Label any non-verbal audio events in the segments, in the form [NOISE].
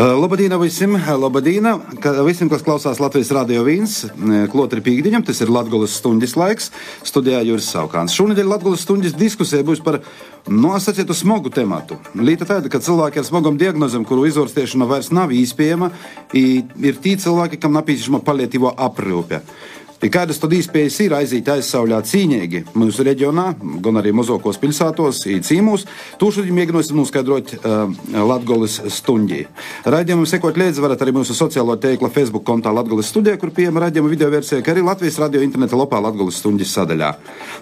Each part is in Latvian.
Labdien visiem! Labdien! Visiem, kas klausās Latvijas Rādio 1, klotri pīkdiņam, tas ir Latvijas stundas laiks. Studijā Juris Saukāns. Šonadēļ Latvijas stundas diskusija būs par nosacītu smogu tematu. Līta tāda, ka cilvēki ar smogam diagnozēm, kuru izvērstēšana vairs nav īspējama, ir tī cilvēki, kam nepieciešama palietīvo aprūpe. Kādas tad iespējas ir aiziet aizsauļā cīņīgi mūsu reģionā, gan arī mazākos pilsētos, cīmūs. To šodien mēģināsim noskaidrot uh, Latvijas stundī. Raidījumam sekot līdzi varat arī mūsu sociālo tīkla Facebook kontā Latvijas studijā, kur pieejama raidījuma video versija, kā arī Latvijas radio interneta lapā Latvijas stundas sadaļā.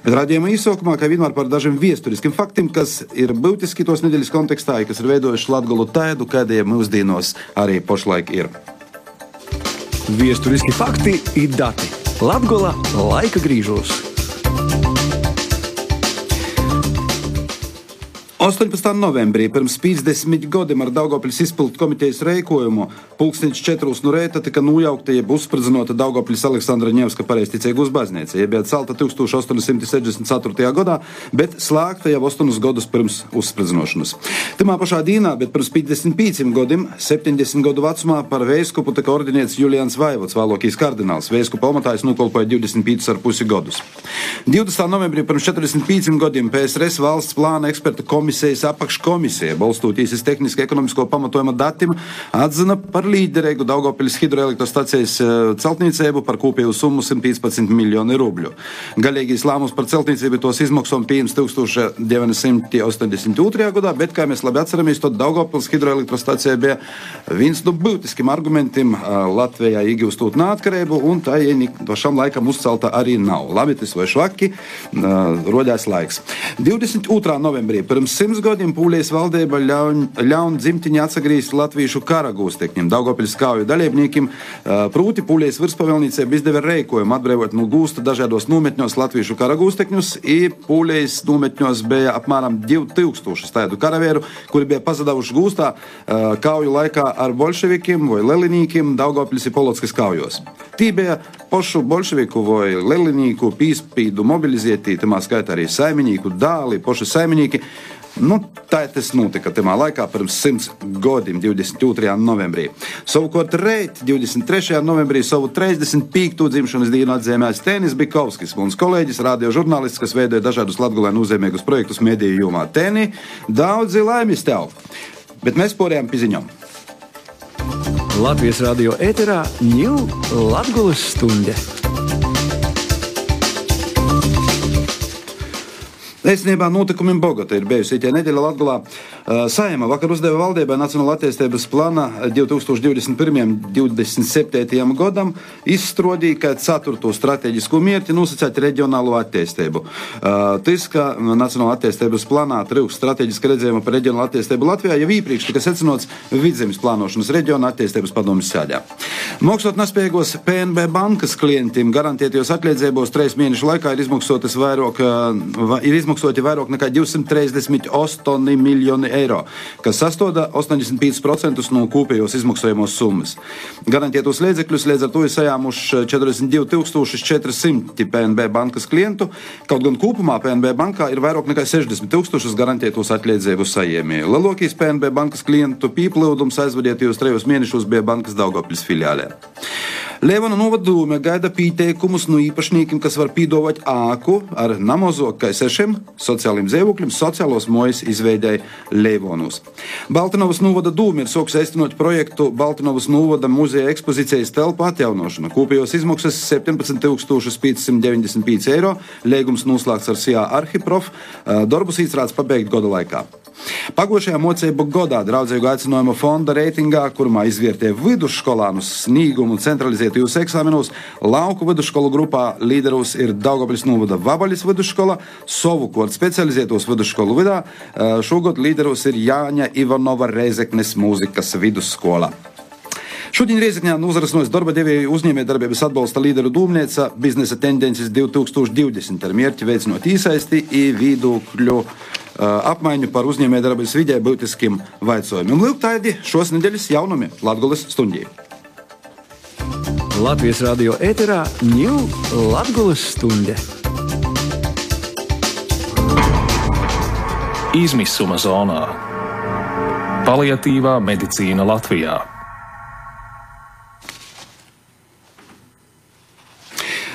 Bet raidījuma īsākumā, kā vienmēr par dažiem vēsturiskiem faktiem, kas ir būtiski tos nedēļas kontekstā, kas ir veidojuši Latviju tādu, kādiem mūsdienos arī pašlaik ir. Vēsturiski fakti ir dati. Latgola laika grīžos. 18. novembrī pirms 50 gadiem ar Daugopļas izpildu komitejas rēkojumu pulksteņš 4 no rīta tika nojaukta jeb uzspridzināta Daugopļas Aleksandra Ņevska pareizticīga uzbaznīca. Jeb bija celta 1864. gadā, bet slēgta jau 8 gadus pirms uzspridzināšanas. Timā pašā dīnā, bet pirms 55 gadiem, 70 gadu vecumā par veiskupu tika ordinēts Julians Vaivots, vēlākais kardināls. Veiskupa amatājs nokolpoja 25,5 gadus. 20. novembrī pirms 45 gadiem PSRS valsts plāna eksperta komisija komisijas apakškomisija, balstoties uz tehniski ekonomisko pamatojumu datiem, atzina par līderīgu Daugopils hidroelektrostacijas celtniecību par kopēju summu 115 miljoni rubļu. Galīgais lēmums par celtniecību tos izmaksām pieņems 1982. gadā, bet, kā mēs labi atceramies, tad Daugopils hidroelektrostacija bija viens no būtiskiem argumentiem Latvijā iegūstot neatkarību, un tā pašam laikam uzcelta arī nav. Labi, tas vai švaki, rodās laiks. 22. novembrī pirms simts gadiem Pūlijas valdība ļaun, dzimtiņā atsagrīst latviešu kara gūstekņiem, Daugopils kauju dalībniekiem. Prūti Pūlijas virspavēlniecība izdeva rēkojumu atbrīvot no gūsta dažādos nometņos latviešu kara gūstekņus, i Pūlijas nometņos bija apmēram 2000 tādu karavieru, kuri bija pazaduši gūstā kauju laikā ar bolševikiem vai lelinīkiem Daugopils ir Polockas kaujos. Tī bija pašu bolševiku vai lelinīku pīspīdu mobilizētī, tamā skaitā arī saimnieku dāli, paši saimnieki. Nu, tā tas notika tajā laikā, pirms simts gadiem, 22. novembrī. Savukārt, reit, 23. novembrī, savu 35. dzimšanas dienu atzīmēs Tēnis Bikovskis, mūsu kolēģis, radiožurnālists, kas veidoja dažādus latgulē nozīmīgus projektus mediju jomā. Tēni, daudzi laimes tev! Bet mēs porējām piziņām. Latvijas radio ēterā ņūl Latgulas stunde. Īstenībā notikumiem Bogotā ir bijusi šī nedēļa Latvijā. Saima vakar uzdeva valdībai Nacionāla attīstības plāna 2021-2027 gadam izstrādīja kā ceturto strateģisko mērķi nosacīt reģionālo attīstību. Tas, ka Nacionāla attīstības plānā trūks strateģiska redzējuma par reģionālo attīstību Latvijā, jau iepriekš tika secināts vidzemes plānošanas reģiona attīstības padomjas sēdē. Mākslot nespējīgos PNB bankas klientiem garantētajos atliedzībos trīs mēnešu laikā ir izmaksotas vairāk, ir izmaksoti vairāk nekā 238 miljoni eiro, kas sastāv 85% no kopējos izmaksājumos summas. Garantētos līdzekļus līdz ar to ir sajāmuši 42,400 PNB bankas klientu, kaut gan kopumā PNB bankā ir vairāk nekā 60 tūkstošus garantētos atliedzību saņēmēju. Lielākais PNB bankas klientu pīplūdums aizvadītajos trejos mēnešos bija bankas Daugopils filiālē. Lēvana novadūme gaida pieteikumus no īpašniekiem, kas var piedāvāt āku ar namozokai sešiem sociāliem dzīvokļiem, sociālos mojas izveidēja Lēvonos. Baltinovas novada dūme ir soks aiztenot projektu Baltinovas novada muzeja ekspozīcijas telpu atjaunošanu. Kopējos izmaksas 17,595 eiro, lēgums noslēgts ar SIA Arhiprof, darbus īstrāts pabeigt gada laikā. Pagošajā mocību godā draudzīgu aicinājumu fonda reitingā, kurumā izvērtē vidusskolānu sniegumu centralizētajos eksāmenos, lauku vidusskolu grupā līderos ir Daugopils novada Vabaļas vidusskola, savukārt specializētos vidusskolu vidā šogad līderos ir Jāņa Ivanova Reizeknes mūzikas vidusskola. Šodien Reizekņā uzrasnojas darba devēju uzņēmējdarbības atbalsta līderu dūmnīca biznesa tendences 2020 ar mērķi veicinot īsaisti i viedokļu apmaiņu par uzņēmējdarbības vidē būtiskiem vaicojumiem. Lūk, tādi šos nedēļas jaunumi Latvijas stundī. Latvijas radio ēterā ņūl Latvijas stunde. Izmisuma zonā - paliatīvā medicīna Latvijā.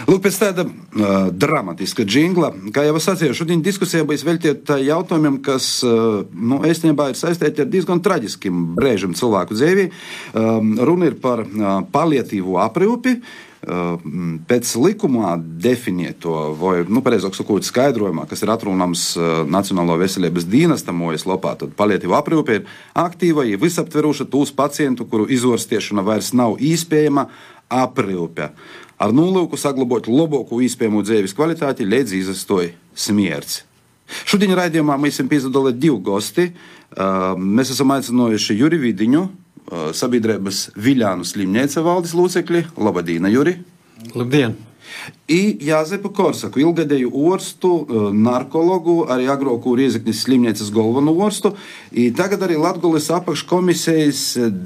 Lūk, pēc tāda uh, dramatiska jingla, kā jau es sacīju, šodien diskusija bija veltīta jautājumiem, kas uh, nu, īstenībā ir saistīti ar diezgan traģiskiem brēžiem cilvēku dzīvē. Um, runa ir par uh, paliatīvo aprūpi. Uh, pēc likumā definēto, vai nu, precīzāk sakot, skaidrojumā, kas ir atrunāms uh, Nacionālo veselības dienestam, OS lopā, tad paliatīva aprūpe ir aktīva, ja visaptveroša tūs pacientu, kuru izorstiešana vairs nav iespējama aprūpe. Ar nolūku saglabāt labāko iespējamo dzīves kvalitāti līdz izastoja smierts. Šodien raidījumā mēs esam piedalījušies divi gosti. Mēs esam aicinājuši Juri Vidiņu, sabiedrības Viljānu slimnīca valdes locekli. Labdien, Juri! Labdien! I Jāzepu Korsaku, ilgadēju orstu, e, narkologu, arī agrāko Riezekņas slimnīcas galveno orstu. I tagad arī Latgulis apakškomisijas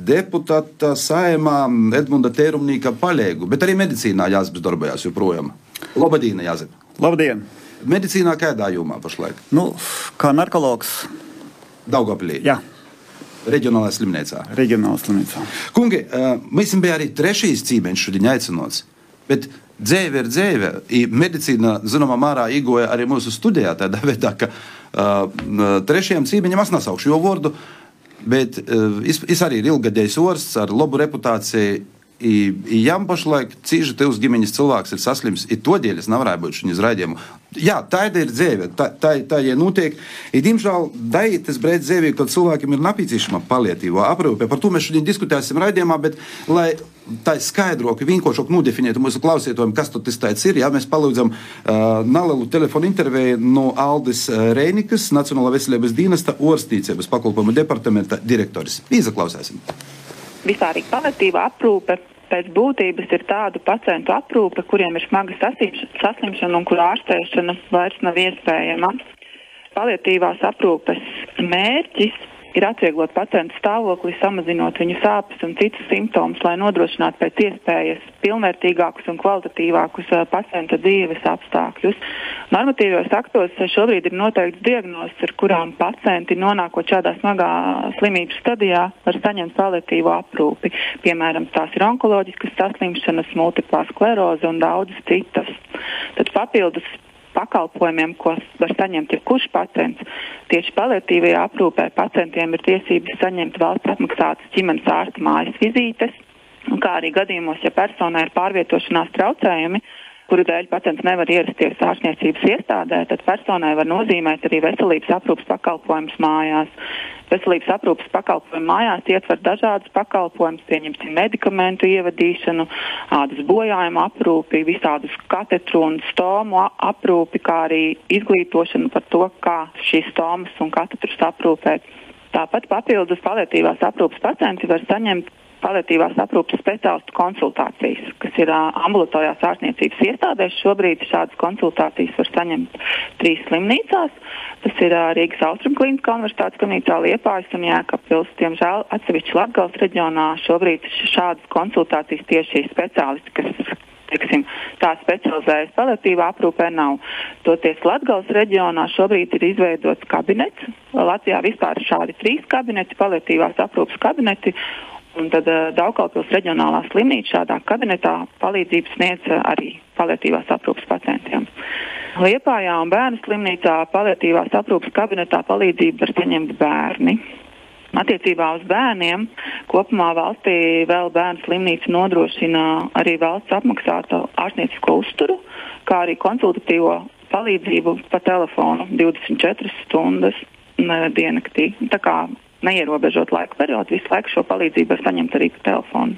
deputāta saimā Edmunda Tērumnīka paļēgu, bet arī medicīnā Jāzeps darbojās joprojām. Labdien, Jāzep! Labdien! Medicīnā kādā jomā pašlaik? Nu, kā narkologs. Daugavpilī. Jā. Reģionālajā slimnīcā. Reģionālajā slimnīcā. Kungi, e, mēs bijām arī trešais cīmeņš šodien aicinots. Bet dzīve ir dzīve. Medicīna, zināmā mērā, igoja arī mūsu studijā tādā veidā, ka uh, trešajam cīmeņam es nesaukšu jau vārdu, bet uh, es, es arī ir ilgadējis orsts ar labu reputāciju. I, i jām pašlaik cīņa te uz ģimenes cilvēks ir saslims, ir to dēļ es nevarēju būt šī raidījuma. Jā, tā ir dzīve, tā, tā, tā ja notiek. Ir, diemžēl, daitas brēc dzīvē, kad cilvēkiem ir nepieciešama palietīvā aprūpe. Par to mēs šodien diskutēsim raidījumā, bet, lai tā skaidrāk, vienkāršāk nodefinētu mūsu klausītājiem, kas tas ir, jā, mēs palūdzam uh, nelielu telefonu interviju no Aldis Reinikas, Nacionālā veselības dienesta orstīcības pakalpojumu departamenta direktoris. Izaklausēsim! Vispārīgi paliatīva aprūpe pēc būtības ir tādu pacientu aprūpe, kuriem ir smaga saslimšana un kur ārstēšana vairs nav iespējama. Paliatīvās aprūpes mērķis ir atvieglot pacientu stāvokli, samazinot viņu sāpes un citus simptomus, lai nodrošinātu pēc iespējas pilnvērtīgākus un kvalitatīvākus pacienta dzīves apstākļus. Normatīvos aktos šobrīd ir noteikts diagnozes, ar kurām pacienti nonākot šādā smagā slimības stadijā var saņemt paliatīvo aprūpi. Piemēram, tās ir onkoloģiskas saslimšanas, multiplā skleroze un daudzas citas. Tad papildus pakalpojumiem, ko var saņemt jebkurš pacients. Tieši paliatīvajā aprūpē pacientiem ir tiesības saņemt valsts apmaksātas ģimenes ārsta mājas vizītes, kā arī gadījumos, ja personai ir pārvietošanās traucējumi, kuru dēļ pacients nevar ierasties ārstniecības iestādē, tad personai var nozīmēt arī veselības aprūpas pakalpojumus mājās. Veselības aprūpas pakalpojumi mājās ietver dažādas pakalpojumus, pieņemsim medikamentu ievadīšanu, ādas bojājumu aprūpi, visādus katetru un stomu aprūpi, kā arī izglītošanu par to, kā šīs stomas un katetrus aprūpēt. Tāpat papildus paliatīvās aprūpas pacienti var saņemt paliatīvās aprūpes speciālistu konsultācijas, kas ir uh, ambulatorijās ārstniecības iestādēs. Šobrīd šādas konsultācijas var saņemt trīs slimnīcās. Tas ir uh, Rīgas Austrumklīniskā universitātes slimnīcā Liepājas un Jēkabpils. Diemžēl atsevišķi Latgales reģionā šobrīd šādas konsultācijas tieši speciālisti, kas teiksim, tā specializējas paliatīvā aprūpē nav. Toties Latgales reģionā šobrīd ir izveidots kabinets. Latvijā vispār ir šādi trīs kabineti, paliatīvās aprūpas kabineti. Un tad uh, Daugaupils reģionālā slimnīca šādā kabinetā palīdzību sniedz uh, arī paliatīvās aprūpas pacientiem. Liepājā un bērnu slimnīcā paliatīvās aprūpas kabinetā palīdzību var saņemt bērni. Attiecībā uz bērniem kopumā valstī vēl bērnu slimnīca nodrošina arī valsts apmaksātu ārstniecisko uzturu, kā arī konsultatīvo palīdzību pa telefonu 24 stundas diennaktī. Tā kā neierobežot laika periodu, visu laiku šo palīdzību var saņemt arī pa telefonu.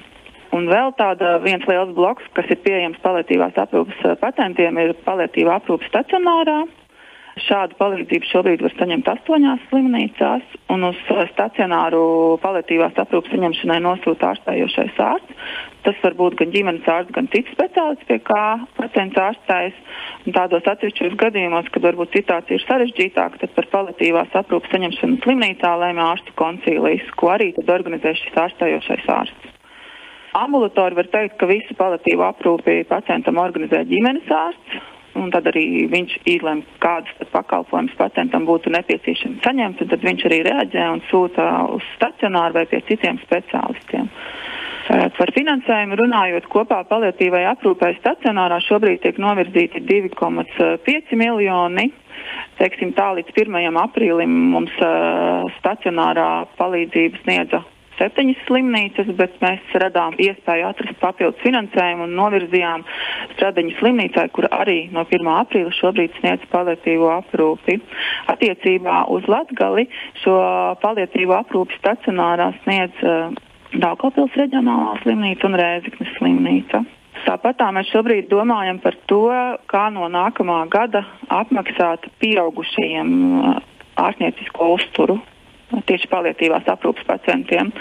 Un vēl tāda viens liels bloks, kas ir pieejams paliatīvās aprūpas pacientiem, ir paliatīvā aprūpas stacionārā. Šādu palīdzību šobrīd var saņemt astoņās slimnīcās, un uz stacionāru paliatīvās aprūpas saņemšanai nosūta ārstējošais ārsts. Tas var būt gan ģimenes ārsts, gan cits speciālists, pie kā pacients ārstējas. Tādos atsevišķos gadījumos, kad varbūt situācija ir sarežģītāka, tad par paliatīvās aprūpas saņemšanu slimnīcā lēma ārstu koncīlijas, ko arī organizē šis ārstējošais ārsts. Ambulatori var teikt, ka visu paliatīvo aprūpi pacientam organizē ģimenes ārsts un tad arī viņš izlemj, kādus pakalpojumus pacientam būtu nepieciešams saņemt, un tad viņš arī reaģē un sūta uz stacionāru vai pie citiem speciālistiem. Par finansējumu runājot, kopā paliatīvai aprūpē stacionārā šobrīd tiek novirzīti 2,5 miljoni. Teiksim, tā līdz 1. aprīlim mums uh, stacionārā palīdzību sniedza septiņas slimnīcas, bet mēs radām iespēju atrast papildus finansējumu un novirzījām Stradiņu slimnīcai, kur arī no 1. aprīļa šobrīd sniedz palietīvo aprūpi. Attiecībā uz Latgali šo palietīvo aprūpi stacionārā sniedz uh, Daugavpils reģionālā slimnīca un Rēziknes slimnīca. Tāpat tā mēs šobrīd domājam par to, kā no nākamā gada apmaksāt pieaugušajiem ārstniecisko uzturu tieši palietīvās aprūpas pacientiem.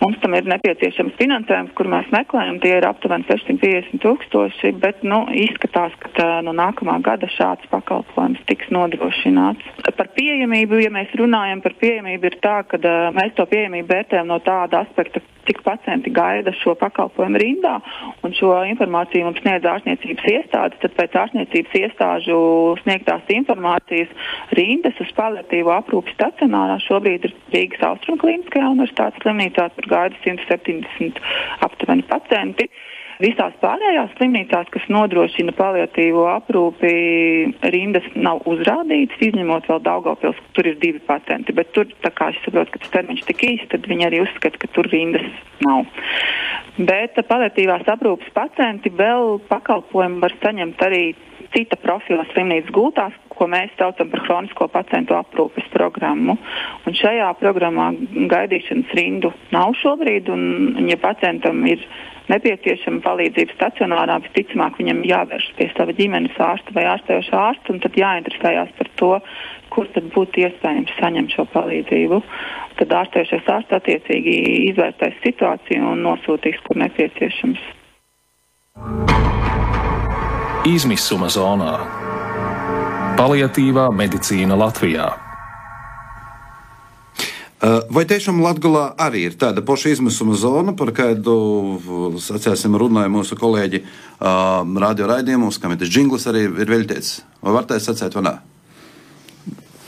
Mums tam ir nepieciešams finansējums, kur mēs meklējam. Tie ir aptuveni 650 tūkstoši, bet nu, izskatās, ka tā, no nākamā gada šāds pakalpojums tiks nodrošināts. Par pieejamību, ja mēs runājam par pieejamību, ir tā, ka mēs to pieejamību vērtējam no tāda aspekta, cik pacienti gaida šo pakalpojumu rindā, un šo informāciju mums sniedz ārstniecības iestādes, tad pēc ārstniecības iestāžu sniegtās informācijas rindas uz paliatīvo aprūpi stacionārā šobrīd ir Rīgas Austrum Kliniskajā universitātes slimnīcā, tur gaida 170 aptuveni pacienti. Visās pārējās slimnīcās, kas nodrošina paliatīvo aprūpi, rindas nav uzrādītas, izņemot vēl Daugavpils, tur ir divi pacienti, bet tur, tā kā es saprotu, ka tas termiņš tik īsts, tad viņi arī uzskata, ka tur rindas nav. Bet paliatīvās aprūpas pacienti vēl pakalpojumu var saņemt arī cita profila slimnīcas gultās, ko mēs saucam par hronisko pacientu aprūpes programmu. Un šajā programmā gaidīšanas rindu nav šobrīd, un ja pacientam ir nepieciešama palīdzība stacionārā, visticamāk viņam jāvēršas pie sava ģimenes ārsta vai ārstējošā ārsta, un tad jāinteresējas par to, kur tad būtu iespējams saņemt šo palīdzību. Tad ārstējošais ārsts attiecīgi izvērtēs situāciju un nosūtīs, kur nepieciešams. Izmisuma zonā - paliatīvā medicīna Latvijā. Uh, vai tiešām Latvijā arī ir tāda paša izmisuma zona, par kādu sacēsim, runāja mūsu kolēģi uh, radio raidījumos, kam ir tas jingls arī ir veltīts? Vai var tā sacēt, vai nē?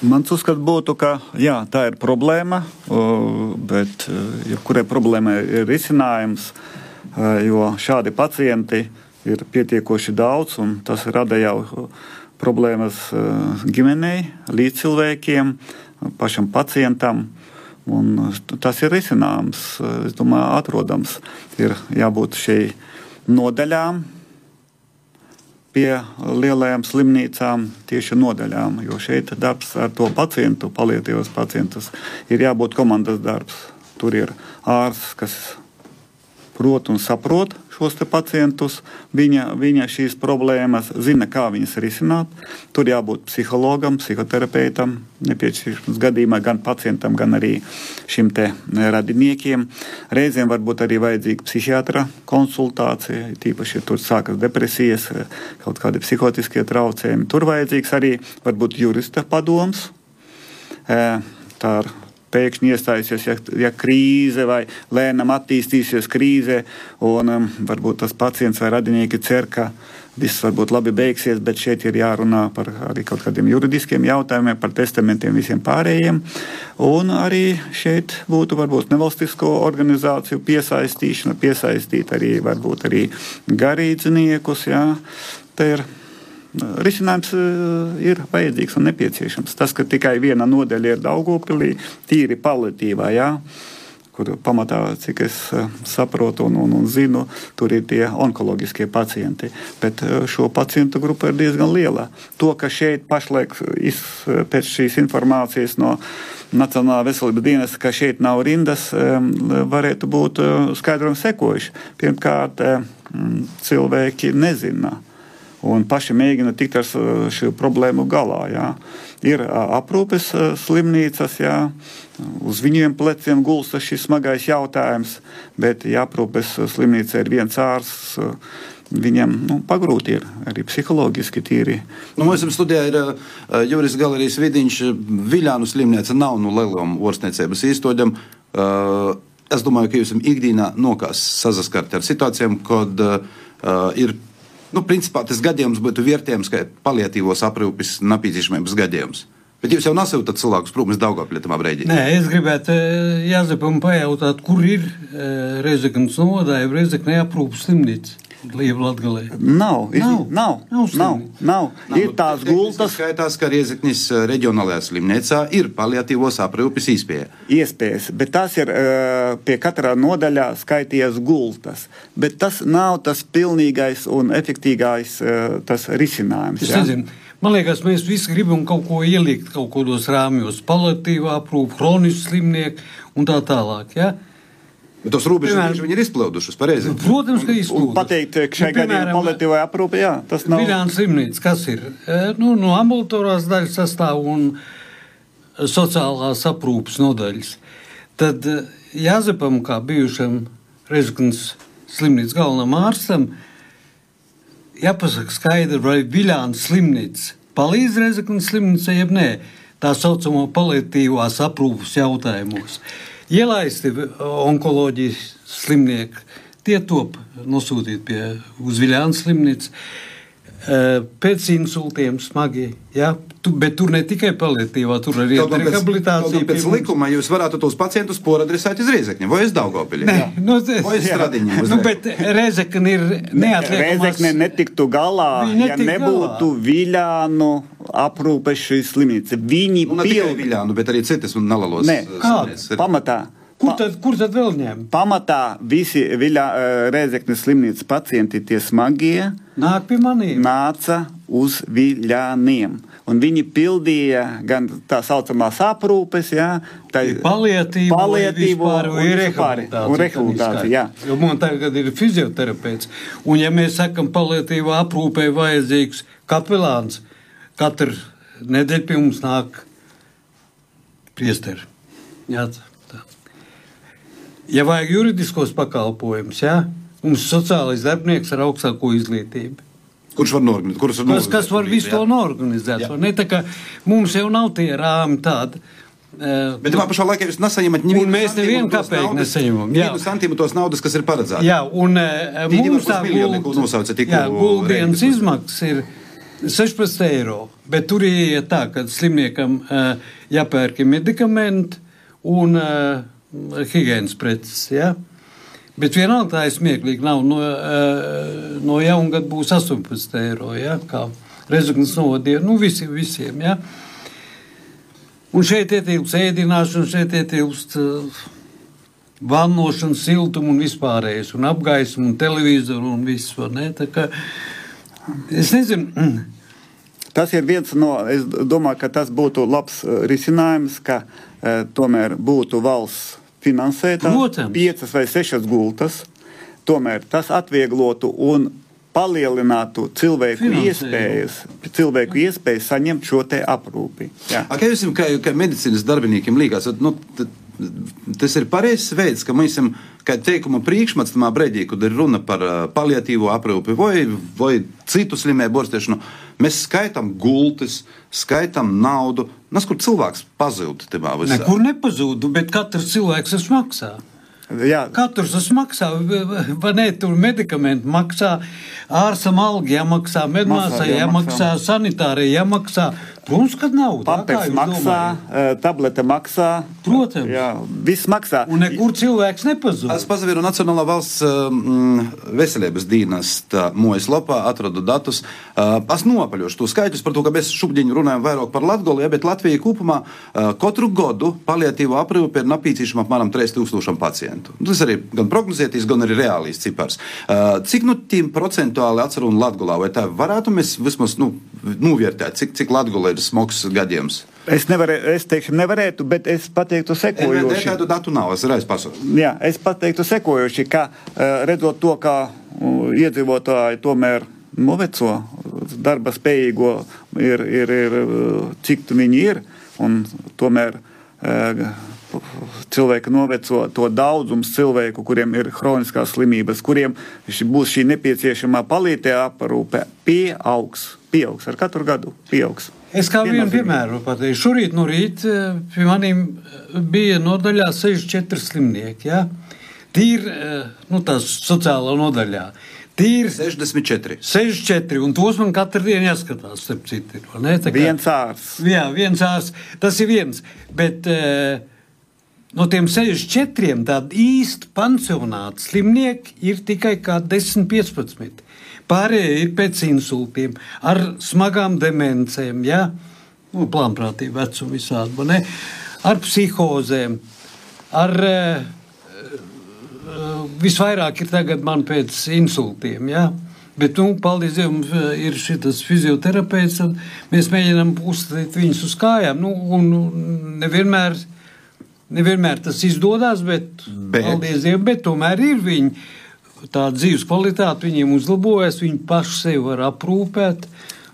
Mans uzskats būtu, ka jā, tā ir problēma, bet jebkurai problēmai ir risinājums, jo šādi pacienti ir pietiekoši daudz, un tas rada jau problēmas ģimenei, līdzcilvēkiem, pašam pacientam. Un tas ir risināms, es domāju, atrodams. Ir jābūt šai nodaļām pie lielajām slimnīcām, tieši nodaļām. Jo šeit darbs ar to pacientu, palietīvos pacientus, ir jābūt komandas darbs. Tur ir ārsts, kas prot un saprot šos pacientus, viņa, viņa šīs problēmas, zina, kā viņas risināt. Tur jābūt psihologam, psihoterapeitam, nepieciešams gadījumā gan pacientam, gan arī šim te radiniekiem. Reizēm varbūt arī vajadzīga psihiatra konsultācija, tīpaši, ja tur sākas depresijas, kaut kādi psihotiskie traucējumi. Tur vajadzīgs arī varbūt jurista padoms. Tā ir pēkšņi iestājusies, ja, ja krīze vai lēnām attīstīsies krīze, un um, varbūt tas pacients vai radinieki cer, ka viss varbūt labi beigsies, bet šeit ir jārunā par arī kaut kādiem juridiskiem jautājumiem, par testamentiem visiem pārējiem. Un arī šeit būtu varbūt nevalstisko organizāciju piesaistīšana, piesaistīt arī varbūt arī garīdzniekus. Jā. Te ir risinājums eh, ir vajadzīgs un nepieciešams. Tas, ka tikai viena nodaļa ir Daugopilī, tīri paliatīvā, jā, kur pamatā, cik es eh, saprotu un, un, un zinu, tur ir tie onkoloģiskie pacienti. Bet eh, šo pacientu grupa ir diezgan liela. To, ka šeit pašlaik iz, pēc šīs informācijas no Nacionālā veselības dienesta, ka šeit nav rindas, varētu būt skaidrojums sekojuši. Pirmkārt, cilvēki nezina un paši mēģina tikt ar šo problēmu galā. Jā. Ir aprūpes slimnīcas, jā, uz viņiem pleciem gulsta šis smagais jautājums, bet ja aprūpes slimnīca ir viens ārsts. Viņam nu, pagrūti ir arī psiholoģiski tīri. Nu, mums studijā ir uh, Juris Galerijas vidiņš, Viļānu slimnīca nav nu lielām orstniecības īstoģam. Uh, es domāju, ka jūs ikdienā nokās saskart ar situācijām, kad uh, ir Nu, principā tas gadījums būtu vērtējams kā paliatīvos aprūpes nepieciešamības gadījums. Bet jūs jau nesūtat cilvēkus prom uz Daugavpļu brīdī? Nē, es gribētu eh, Jāzepam pajautāt, kur ir eh, Rezeknas nodaļa, Rezeknas aprūpas slimnīca. Liela Latvijā. Nav, nav, nav, nav, nav, nav. Ir tās gultas. Skaitās, ka Riezeknis eh, reģionālajā slimnīcā ir paliatīvos aprūpes iespēja. Iespējas, bet tas ir uh, pie katrā nodaļā skaitījies gultas. Bet tas nav tas pilnīgais un efektīgais uh, tas risinājums. Es nezinu. Man liekas, mēs visi gribam kaut ko ielikt kaut kādos rāmjos, palatīvā aprūpe, kronisku slimnieku un tā tālāk. Ja? Bet tos robežas viņi ir izplaudušas pareizi. Protams, ka izplaudušas. Pateikt, ka šai nu, gadījumā paliatīvā aprūpe, jā, tas nav. Viļāns slimnīca, kas ir? E, nu, no ambulatorās daļas sastāv un sociālās aprūpes nodaļas. Tad e, Jāzepam, kā bijušam Rezeknas slimnīcas galvenam ārstam, jāpasaka skaidri, vai Viļāns slimnīca palīdz Rezeknas slimnīcai, jeb nē, tā saucamo paliatīvās aprūpes jautājumos ielaisti onkoloģijas slimnieki. Tie top nosūtīti pie Uzviļānas slimnīcas. Pēc insultiem smagi, ja? tu, bet tur ne tikai paliatīvā, tur arī ir rehabilitācija. Pēc likuma jūs varētu tos pacientus poradresēt uz Riezekņa vai uz Daugavpili? Nē, nu, vai uz Stradiņu? Nu, bet Riezekņa ir neatliekamās. Riezekņa netiktu galā, ja nebūtu galā. Viļānu aprūpes šī slimnīca. Viņi nu, ne pil... tikai Viļānu, bet arī citas un nalalos. Nē, kāds? Pamatā. Kur tad, kur tad vēl ņem? Pamatā visi Viļā, Rēzeknes slimnīcas pacienti, tie smagie, Nāk pie maniem. nāca uz Viļāniem. Un viņi pildīja gan tā saucamās aprūpes, jā, tā ir palietība, palietību un, un, un rehabilitācija. Un rehabilitācija jo man tagad ir fizioterapeits. Un ja mēs sakam, palietīvā aprūpē vajadzīgs kapelāns, katru nedēļu pie mums nāk priesteri. Jā, ja vajag juridiskos pakalpojumus, ja? mums ir sociālais darbinieks ar augstāko izglītību. Kurš var norganizēt? Kurš var kas, kas var visu to norganizēt? Ne, mums jau nav tie rāmi tādi. Uh, Bet tajā pašā laikā jūs nesaņemat nevienu mēs nevienu kāpēju nesaņemam. Jā, vienu santīmu tos naudas, kas ir paredzēta. Jā, un uh, mums tā guldienas izmaksas ir 16 eiro. Bet tur ir tā, ka slimniekam uh, jāpērk medikamenti un uh, higiēnas preces. Ja? Bet vienalga tā ir smieklīgi. Nav no, uh, no jauna gada būs 18 eiro. Ja? Kā rezignas novadīja nu, visi, visiem. Ja? Un šeit ietilpst ēdināšana, šeit ietilpst vannošana, siltuma un vispārējais, un apgaismu, un televizoru un viss. Ne? Kā, es nezinu. Tas ir viens no, es domāju, ka tas būtu labs risinājums, ka e, tomēr būtu valsts finansētās piecas vai sešas gultas. Tomēr tas atvieglotu un palielinātu cilvēku iespējas, cilvēku iespējas saņemt šo aprūpi. Jā. A, kā jums, kā, kā medicīnas darbiniekiem, liekas, nu, tas ir pareizs veids, ka mēs esam kā teikuma priekšmets tamā brīdī, kad ir runa par paliatīvo aprūpi vai, vai citu slimību ārstēšanu. Mēs skaitām gultas, skaitām naudu. Nes kur cilvēks pazūd? Nekur nepazūd, bet katrs cilvēks tas maksā. Jā. Katrs tas maksā, vai ne? Tur medikamenti maksā, ārsam alga jāmaksā, medmāsai jāmaksā, sanitārai jāmaksā. Protams, ka nav. Papērs maksā, domājat? tablete maksā. Protams. Jā, viss maksā. Un nekur cilvēks nepazūd. Es pazaviru Nacionālā valsts um, veselības dienesta mojas lapā, atradu datus. Uh, es nopaļošu to skaitļus par to, ka mēs šubdiņu runājam vairāk par Latgolu, ja, bet Latvija kopumā uh, katru gadu paliatīvo aprūpi ir nepieciešama apmēram 3000 pacientu. Tas arī gan prognozētīs, gan arī reālīs cipars. Cik nu tiem procentuāli atceru un Latgolā, vai tā varētu mēs vismaz nu, novērtēt, cik, cik Latgolā ir smags gadījums? Es, nevarē, es teikšu, nevarētu, bet es pateiktu sekojoši. Tādu datu nav, es reiz pasaku. Jā, es pateiktu sekojoši, ka redzot to, kā iedzīvotāji tomēr noveco, darba spējīgo ir, ir, ir cik viņi ir. Tomēr cilvēki noveco to daudzums cilvēku, kuriem ir hroniskās slimības, kuriem būs šī nepieciešamā palīdzība aprūpe, pieaugs, pieaugs ar katru gadu. Pieaugs. Es kā vienu piemēru pateikšu. Šorīt no rīta pie maniem bija nodaļā 64 slimnieki. Ja? Tīri nu, tās sociālā nodaļā. Tīri 64. 64, un tos man katru dienu jāskatās. Citu, ne, kā, viens ārsts. Jā, viens ārsts. Tas ir viens. Bet no tiem 64 tādi īsti pansionāti slimnieki ir tikai kā 10, 15. Pārējie ir pēc insultiem, ar smagām demencēm, ja? nu, plānprātīgi vecumu visādi, ar psihozēm, ar uh, visvairāk ir tagad man pēc insultiem. Ja? Bet, nu, paldies Dievam, ir šis fizioterapeits. Mēs mēģinām uzstāt viņus uz kājām. Nu, un nevienmēr, nevienmēr tas izdodas, bet, bet. paldies Dievam, bet tomēr ir viņi. Tā dzīves kvalitāte viņiem uzlabojas, viņi paši sevi var aprūpēt.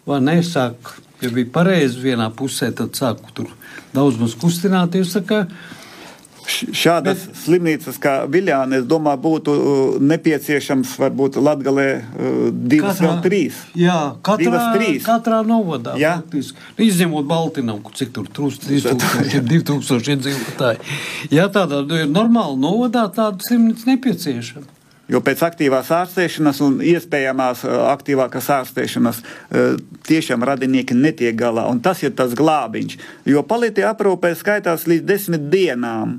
Vai nesāk, ja bija pareizi vienā pusē, tad sāku tur daudz maz kustināties. Saka, Šādas Bet, slimnīcas kā Viljāna, es domāju, būtu uh, nepieciešams varbūt Latgalē uh, divas katrā, vēl trīs. Jā, katrā, divas, trīs. katrā novadā. Jā. Praktiski. Izņemot Baltinavu, cik tur trūst 3000, 2000 iedzīvotāji. Jā, tādā normāla novadā tāda slimnīca nepieciešama. Jo pēc aktīvās ārstēšanas un iespējamās uh, aktīvākās ārstēšanas tiešām radinieki netiek galā. Un tas ir tas glābiņš. Jo palīdzība aprūpē skaitās līdz desmit dienām.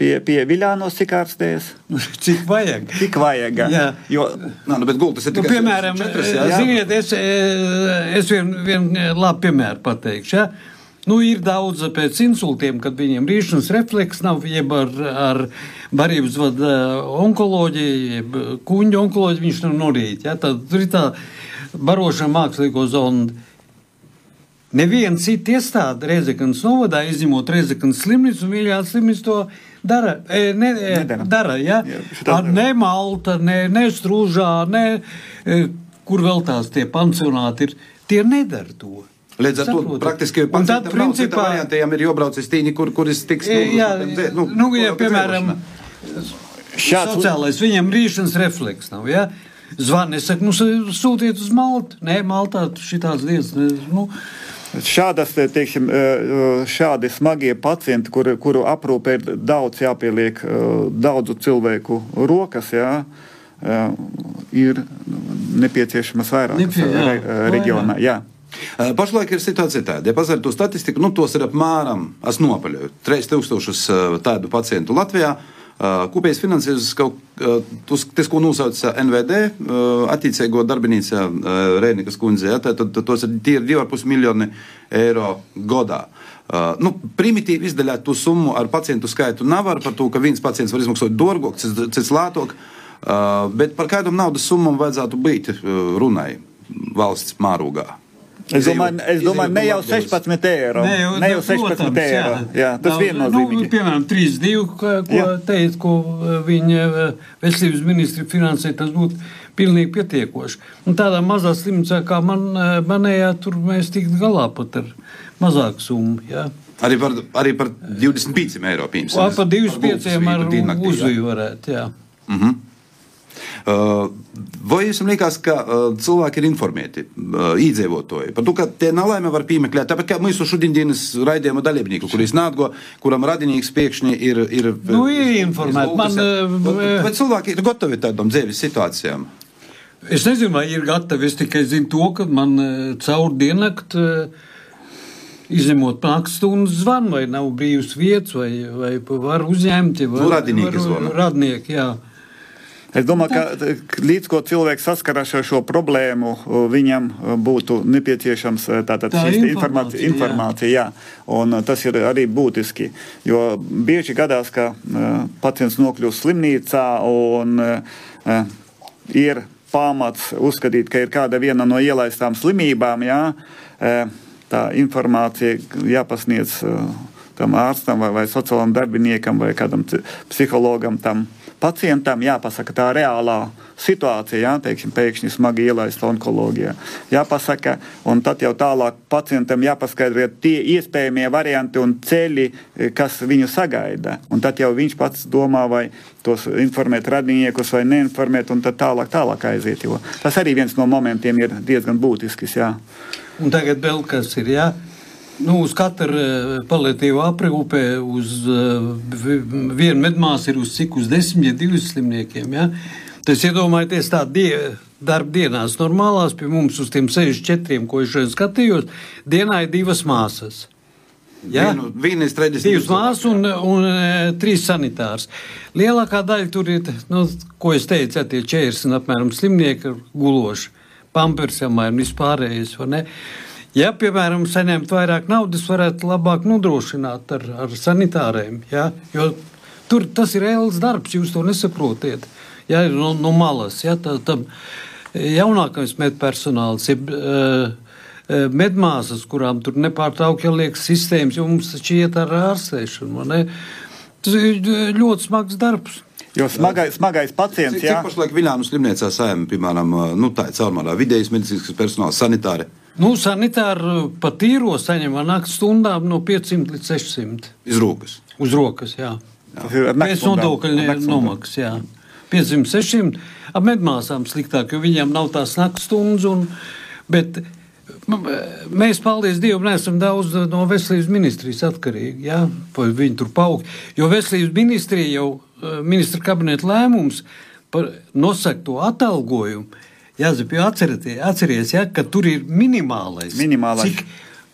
Pie, pie Viljānos, cik ārstējas? Cik vajag? Cik vajag? Jā, jo, Nā, nu, bet gultas ir nu, tikai nu, piemēram, četras, jā? Ziniet, es, es vienu vien labu piemēru pateikšu. Ja? Nu, ir daudz pēc insultiem, kad viņiem rīšanas refleks nav, jeb ar, ar barības vada onkoloģiju, jeb kuņģu onkoloģiju viņš nav norīt. Ja? Tad tur ir tā barošana mākslīgo zondi. Neviena cita iestāde Reizeknas novadā, izņemot Reizeknas slimnīcu un Viļāns slimnīcu to dara. E, ne, e, Nedara. dara ja? Jā, Ar ne Malta, ne, ne Strūžā, ne e, kur vēl tās tie pansionāti ir. Tie nedara to. Līdz ar to praktiski tad, principā, variantiem ir jābrauc uz tīņi, kur, kuris tiks. Nu, jā, nu, nu, ja, piemēram, šāds sociālais, viņam rīšanas refleks nav. Ja? Zvani, es saku, nu, sūtiet uz Maltu. Nē, Maltā šitās lietas. Nu, Šādas, teiksim, e, e, šādi smagie pacienti, kur, kuru aprūpē ir daudz jāpieliek e, daudzu cilvēku rokas, jā, ir nepieciešamas vairākas Nepie, jā. Re, reģionā. Jā. Pašlaik ir situācija tāda, ja pazar to statistiku, nu tos ir apmēram, es nopaļoju, 3000 tādu pacientu Latvijā. Kopējais finansējums tas, ko nosauc NVD, attiecīgo darbinīcā Rēnikas kundze, ja, tad, tad tos ir tie ir 2,5 miljoni eiro gadā. Uh, nu, primitīvi izdaļāt to summu ar pacientu skaitu nav ar to, ka viens pacients var izmaksāt dārgāk, cits lētāk. Uh, bet par kādam naudas summām vajadzētu būt runai valsts mārūgā. Es domāju, es domāju ne jau 16 eiro. Ne jau, ne jau 16 protams, eiro. Jā, jā tas ir viennozīmīgi. Nu, piemēram, 3,2, ko, ko teica, ko viņa veselības ministri finansē, tas būtu pilnīgi pietiekoši. Un tādā mazā slimnīcā kā man, manējā, tur mēs tiktu galā pat ar mazāku summu. Jā. Arī par, arī par 25 eiro pieņemsim. Par 25 ar uzviju varētu, jā. Mm -hmm. Vai jums liekas, ka cilvēki ir informēti, iedzīvotāji, par to, ka tie nelaime var piemeklēt? Tāpat kā mūsu šodienas raidījuma dalībnieku, kurš nāgo, kuram radinieks pēkšņi ir. ir nu, ir informēti. Man, vai, cilvēki ir gatavi tādām dzīves situācijām? Es nezinu, vai ir gatavi. Es tikai zinu to, ka man caur diennakti izņemot naktstundas zvanu, vai nav brīvs vietas, vai, vai var uzņemt, vai nu, radinieki. Var, radnieki jā. Es domāju, ka līdz ko cilvēks saskaras ar šo problēmu, viņam būtu nepieciešams tātad tā informācija. informācija jā. Jā. Un tas ir arī būtiski, jo bieži gadās, ka uh, pacients nokļūst slimnīcā un ir pamats uzskatīt, ka ir kāda viena no ielaistām slimībām. Jā, tā informācija jāpasniedz tam ārstam vai, vai sociālam darbiniekam vai kādam psihologam tam pacientam jāpasaka tā reālā situācija, jā, teiksim, pēkšņi smagi ielaista onkoloģijā. Jāpasaka, un tad jau tālāk pacientam jāpaskaidro tie iespējamie varianti un ceļi, kas viņu sagaida. Un tad jau viņš pats domā, vai tos informēt radiniekus vai neinformēt, un tad tālāk, tālāk aiziet. Tas arī viens no momentiem ir diezgan būtisks. Jā. Un tagad vēl kas ir. Jā? Nu, uz katru uh, paliatīvu aprūpē, uz uh, vienu medmāsu ir uz cik uz desmit, ja diviem slimniekiem. Ja? Tas iedomājieties tā die, darba dienās normālās pie mums uz tiem 64, ko es šodien skatījos, dienā ir divas māsas. Ja? Vienu, vienu Divas māsas un, un, un e, trīs sanitārs. Lielākā daļa tur ir, nu, ko es teicu, ja, tie 40 apmēram slimnieki guloši, pampersam vai vispārējais, vai ne? Ja, piemēram, saņemt vairāk naudas, varētu labāk nodrošināt ar, ar sanitāriem. Ja? Jo tur tas ir reāls darbs, jūs to nesaprotiet. Ja, no, no malas, ja, tā, tam jaunākais medpersonāls ir uh, medmāsas, kurām tur nepārtraukti jāliek sistēmas, jo mums taču iet ar ārstēšanu. Tas ir ļoti smags darbs. Jo smagais, smagais pacients ir. Cik, cik pašlaik Viljānu slimnīcā sējam, piemēram, nu, tā ir caurmārā vidējais medicīnisks personāls, sanitāri? Nu, sanitāri pa tīro saņem naktas stundām no 500 līdz 600. Uz rokas. Uz rokas, jā. jā. Pēc nodokļu nomaksas, jā. 500, 600. Ap medmāsām sliktāk, jo viņiem nav tās naktas stundas. Un, bet mēs, paldies Dievam, neesam daudz no veselības ministrijas atkarīgi. Jā, viņi tur paug. Jo veselības ministrija jau, eh, ministra kabineta lēmums par nosakto atalgojumu Jāzep, jo atcerieties, ja, ka tur ir minimālais. minimālais. Cik,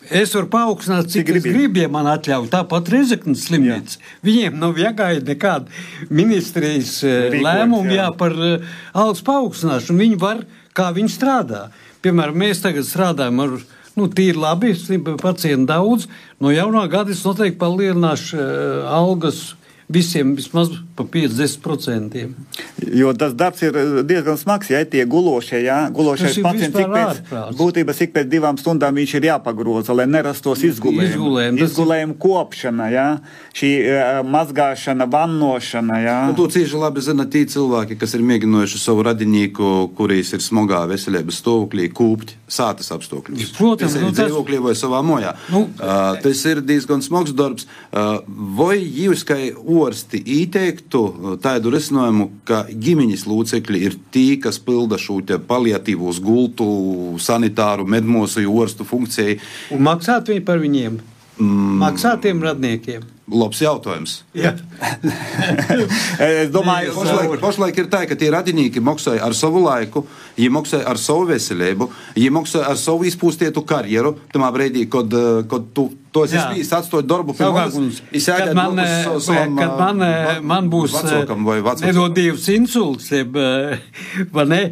Es varu paaugstināt, cik, cik es gribu, ja man atļauj. Tāpat Rezeknas slimnīca. Viņiem nav jāgaida nekāda ministrijas eh, lēmuma jā. Jā, par uh, algas paaugstināšanu. Viņi var, kā viņi strādā. Piemēram, mēs tagad strādājam ar nu, tīri labi, pacientu daudz. No jaunā gada es noteikti palielināšu uh, algas visiem vismaz pa 50%. Jo tas darbs ir eh, diezgan smags, ja tie gulošie, jā, gulošais pacients ik pēc, būtības ik pēc divām stundām viņš ir jāpagroza, lai nerastos izgulējumi. Izgulējumi, izgulējumi kopšana, jā, šī uh, mazgāšana, vannošana, jā. Nu, to cieši labi zina tie cilvēki, kas ir mēģinājuši savu radinīku, kurīs ir smogā veselības stāvoklī, kūpt sātas apstākļos. Protams, nu, tas ir dzīvoklī vai savā mojā. Nu, uh, tas ir diezgan smags darbs. Uh, vai jūs, kā orsti ieteiktu tādu risinājumu, ka ģimeņas locekļi ir tie, kas pilda šo paliatīvos gultu, sanitāru, medmosu, orstu funkciju. Un maksāt viņi par viņiem? Mm. Maksāt tiem radniekiem? Labs jautājums. Ja. [LAUGHS] es domāju, ka pašlaik, pašlaik ir tā, ka tie radinieki maksāja ar savu laiku, viņi maksāja ar savu veselību, viņi maksāja ar savu izpūstietu karjeru. Tajā brīdī, kad, kad tu to esi atstājis darbu pie manis, kad man, savu, savam, kad man, man būs nedod divs insults, jeb, [LAUGHS] ne,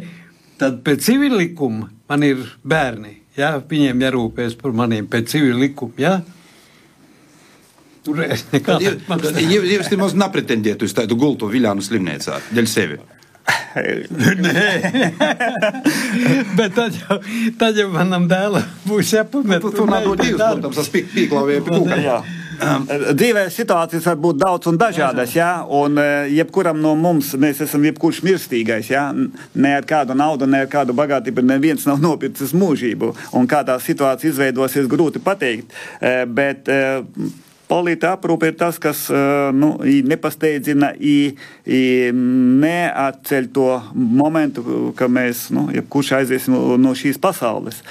tad pēc civil likuma man ir bērni. Ja, viņiem jārūpēs par maniem pēc civil likuma. Ja? Tur jūs nemaz nepretendiet uz tādu gultu Viljānu slimnīcā, dēļ sevi. [LAUGHS] Nē, bet tad jau, tad jau manam dēlam būs jāpamet. Tu, tu nav divas, protams, tas pīklāvēja pie kūka. Um, dzīvē situācijas var būt daudz un dažādas, jā, un uh, jebkuram no mums mēs esam jebkurš mirstīgais, jā, ne ar kādu naudu, ne ar kādu bagātību, neviens nav nopircis mūžību, un kā tā situācija izveidosies, grūti pateikt, uh, bet Palīta aprūpe ir tas, kas nu, nepasteidzina, neatceļ to momentu, ka mēs, nu, jebkurš aiziesim no šīs pasaules.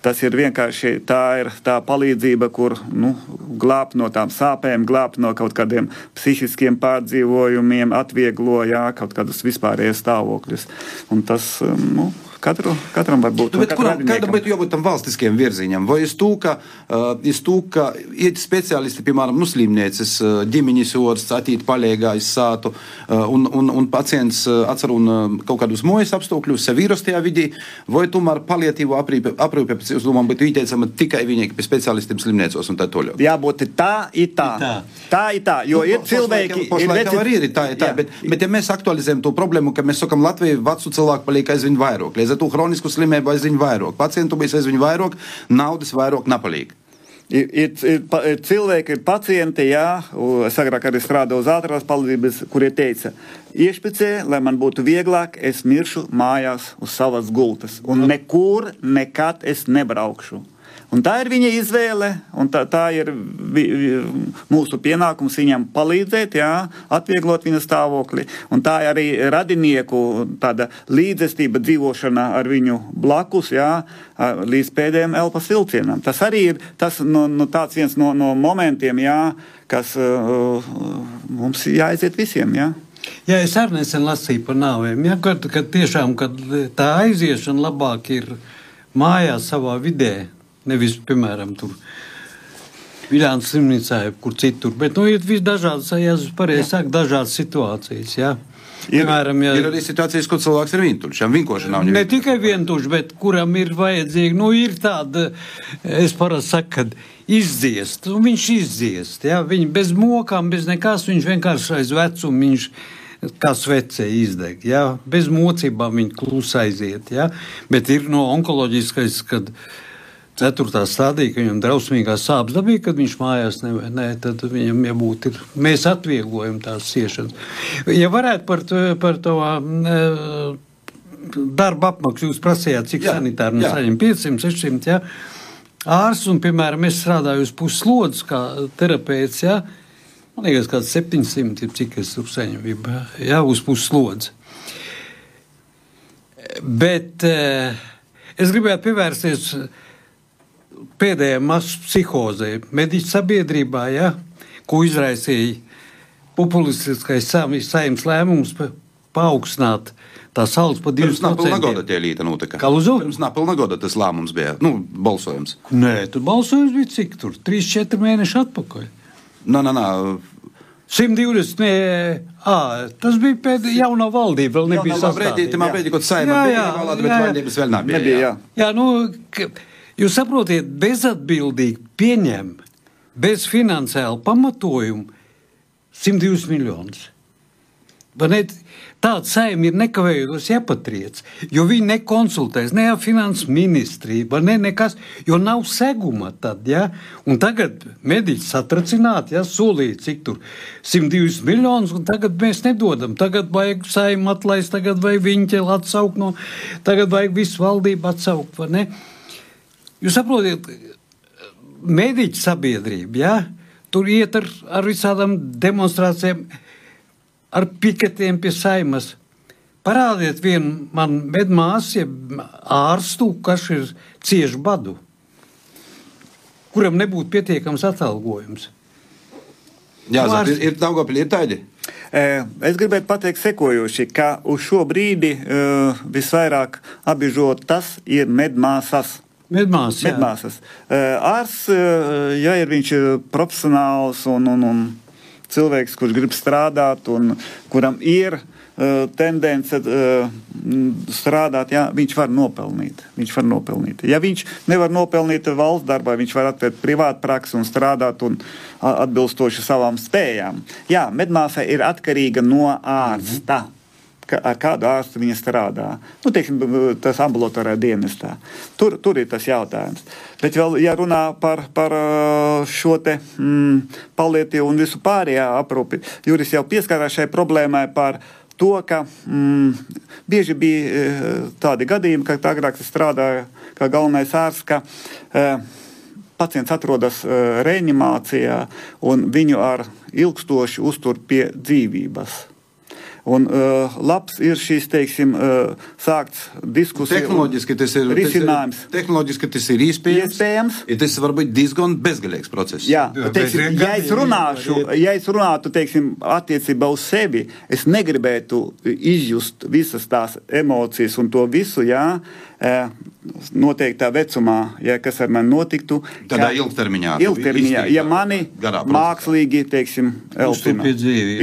Tas ir vienkārši tā, ir tā palīdzība, kur nu, glābt no tām sāpēm, glābt no kaut kādiem psihiskiem pārdzīvojumiem, atvieglo jā, kaut kādus vispārējos stāvokļus. Un tas, nu, Katru, katram var būt. Nu, kuram, kādam būtu jābūt tam valstiskiem virziņam? Vai es to, ka, uh, to, ka iet speciālisti, piemēram, nu, slimnieces, uh, ģimeņas orsts, attīt palīgājis sātu, uh, un, un, un pacients uh, atcer un uh, kaut kādus mojas apstākļus, sev īrastajā vidī, vai tomēr paliatīvo aprīpe, aprīpe pēc jūsu domām būtu ieteicama tikai viņai, pie speciālistiem slimniecos un tā toļo? Jābūt tā, it tā. tā. Tā, it tā, jo nu, ir cilvēki, pašlaik ir arī ir tā, ir tā, bet, bet ja mēs aktualizējam to problēmu, ka mēs sakam, Latvija vecu cilvēku paliek aizvien vairāk. Līdz ar to hronisku slimību aizvien vairāk, pacientu bija aizvien vairāk, naudas vairāk nepaliek. Ir, ir, ir, ir cilvēki, ir pacienti, jā, es agrāk arī strādāju uz ātrās palīdzības, kurie teica, iešpicē, lai man būtu vieglāk, es miršu mājās uz savas gultas. Un nekur, nekad es nebraukšu. Un tā ir viņa izvēle, un tā, tā ir vi, vi, mūsu pienākums viņam palīdzēt, jā, atvieglot viņa stāvokli. Un tā ir arī radinieku līdzestība dzīvošana ar viņu blakus, jā, līdz pēdējiem elpas vilcienam. Tas arī ir tas, no, no tāds viens no, no momentiem, jā, kas uh, mums jāaiziet visiem. Jā. Jā, es arī nesen lasīju par nāvēm. Ja, kad, kad tiešām kad tā aiziešana labāk ir mājās savā vidē, Nevis, piemēram, tur Viljāns slimnīcā, kur citur. Bet, nu, ir visdažādas, ja es pareizi saku, dažādas situācijas. Jā. Ir, Piemēram, ja, ir arī situācijas, kur cilvēks ir vientuļš. Vinkošana nav ne tikai vientuļš, bet kuram ir vajadzīga, nu, ir tāda, es parasti saku, kad izdziest, un viņš izdziest. Ja? Viņi bez mokām, bez nekas, viņš vienkārši aiz vecumu, viņš kā svecē izdeg. Ja? Bez mocībām viņi klusi aiziet. Ja? Bet ir no onkoloģiskais, kad viņi ceturtā stadija, ka viņam drausmīgā sāpes dabīja, kad viņš mājās nevar, ne, tad viņam jābūt ir, mēs atvieglojam tās ciešanas. Ja varētu par to, par to uh, darba apmaksu, jūs prasījāt, cik sanitāri saņem 500, 600, jā. Ārsts, un, piemēram, es strādāju uz puslodes kā terapeits, jā. Man liekas, kāds 700 ir, cik es tur saņemu, jā, uz puslodes. Bet uh, es gribētu pievērsties pēdējā masu psihozē, mediķu sabiedrībā, ja, ko izraisīja populistiskais saimnes lēmums paaugstināt tās algas par 20%. Pirms Napilna gada tie līta notika. Kā lūdzu? Pirms Napilna gada tas lēmums bija, nu, balsojums. Nē, tur balsojums bija cik tur? 3-4 mēneši atpakaļ. Nā, nā, nā. 120, nē, à, tas bija pēdējā jaunā valdība, vēl nebija sastāvīta. Brīdī, tā brīdī, kad saima bija ievēlēta, bet valdības vēl nebija. nebija jā. jā, nu, ka, Jūs saprotiet, bezatbildīgi pieņem bez finansiāla pamatojuma 120 miljonus. Tāds saimnieks ir nekavējoties jāpatriec, jo viņi nekonsultēs ne ar finanses ministriju, ne nekas, jo nav seguma tad, ja? Un tagad mediķis satracināt, ja, solīt, cik tur 120 miljonus, un tagad mēs nedodam. Tagad vajag saimu atlaist, tagad vajag viņķeli atsaukt no, tagad vajag visu valdību atsaukt? Jūs saprotat, mediķu sabiedrība, ja? tur iet ar, ar visādām demonstrācijām, ar piketiem pie saimas. Parādiet vienu man medmāsu, ārstu, kas ir cieši badu, kuram nebūtu pietiekams atalgojums. Jā, Zat, ir, ir Daugopļi, ir tādi. Es gribētu pateikt sekojoši, ka uz šo brīdi uh, visvairāk apbižot tas ir medmāsas. Medmās, Medmāsas. Ārsts, ja ir viņš profesionāls un, un, un cilvēks, kurš grib strādāt un kuram ir tendence strādāt, jā, viņš var nopelnīt. Viņš var nopelnīt. Ja viņš nevar nopelnīt valsts darbā, viņš var atvērt privātu praksi un strādāt un atbilstoši savām spējām. Jā, medmāsa ir atkarīga no ārsta. Mm -hmm ka, ar kādu ārstu viņa strādā. Nu, teiksim, tas ambulatorā dienestā. Tur, tur ir tas jautājums. Bet, vēl, ja runā par, par šo te mm, palietīvu un visu pārējā aprūpi, Juris jau pieskārās šai problēmai par to, ka mm, bieži bija tādi gadījumi, kad agrāk strādāja kā galvenais ārsts, ka uh, pacients atrodas reanimācijā un viņu ar ilgstoši uztur pie dzīvības. Un, uh, labs ir šīs, teiksim, uh, sākts diskusijas. Tehnoloģiski tas ir risinājums. Tas ir, tehnoloģiski tas ir iespējams. iespējams. Ja tas var būt diezgan bezgalīgs process. Jā, teiksim, ja es runāšu, ja es runātu, teiksim, attiecībā uz sevi, es negribētu izjust visas tās emocijas un to visu, jā, noteiktā vecumā, ja kas ar mani notiktu. Tādā ilgtermiņā. Ilgtermiņā, ja mani mākslīgi, teiksim, elpina,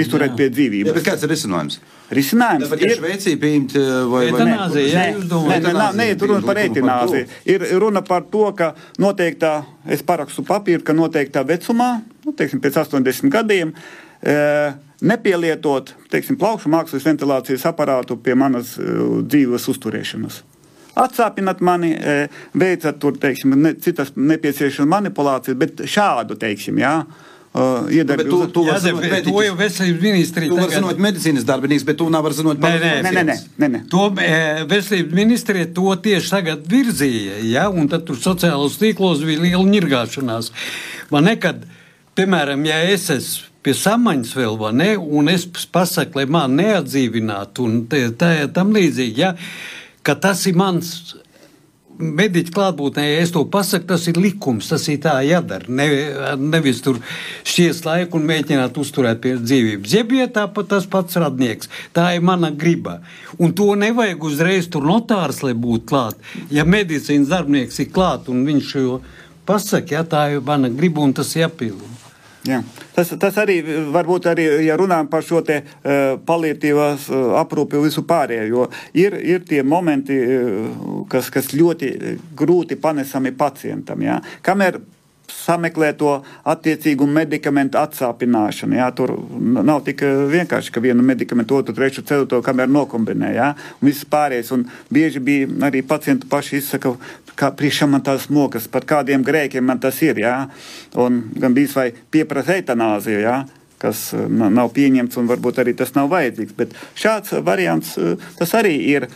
izturēt pie dzīvības. Jā, bet kāds ir risinājums? Risinājums Tāpēc ir Šveicī pieņemt vai, vai nē? Jā, nē, nē, nē, nē, tur runa par etanāziju. Ir runa par to, ka noteiktā, es parakstu papīru, ka noteiktā vecumā, nu, teiksim, pēc 80 gadiem, e, nepielietot, teiksim, plaukšu mākslas ventilācijas aparātu pie manas uh, dzīves uzturēšanas. Atsāpināt mani, veicat tur, teiksim, ne, citas nepieciešamas manipulācijas, bet šādu, teiksim, jā. Uh, iedarbību. Tu, tu vari zināt, mediķis. To jau veselības ministrija. Tu vari zināt medicīnas darbinīgs, bet tu nevari zināt nē, nē, nē, nē, nē, nē. To e, veselības ministrija to tieši tagad virzīja, ja, un tad tur sociālos tīklos bija liela ņirgāšanās. Man nekad, piemēram, ja es esmu pie samaņas vēl, vai ne, un es pasaku, lai man neatdzīvinātu, un tā, tā, tam līdzīgi, ja, ka tas ir mans mediķa klātbūtnē, ja es to pasaku, tas ir likums, tas ir tā jādara. Ne, nevis tur šķies laiku un mēģināt uzturēt pie dzīvības. Jeb ja tāpat tas pats radnieks. Tā ir mana griba. Un to nevajag uzreiz tur notārs, lai būtu klāt. Ja medicīnas darbinieks ir klāt un viņš šo pasaka, ja tā ir mana griba un tas jāpilda. Jā. Tas, tas arī var būt ja runājam par šo te uh, palietīvās uh, aprūpi visu pārējo, jo ir, ir tie momenti, uh, kas, kas ļoti grūti panesami pacientam. Jā. Kamēr sameklē to attiecīgu medikamentu atsāpināšanu. Jā, tur nav tik vienkārši, ka vienu medikamentu, otru, trešo, ceturto, kamēr nokombinē. Jā, un viss pārējais. Un bieži bija arī pacienti paši izsaka, kā priekšā man tās mokas, par kādiem grēkiem man tas ir. Jā? Un gan bijis vai pieprasa eitanāziju. Jā? kas nav pieņemts, un varbūt arī tas nav vajadzīgs. Bet šāds variants tas arī ir,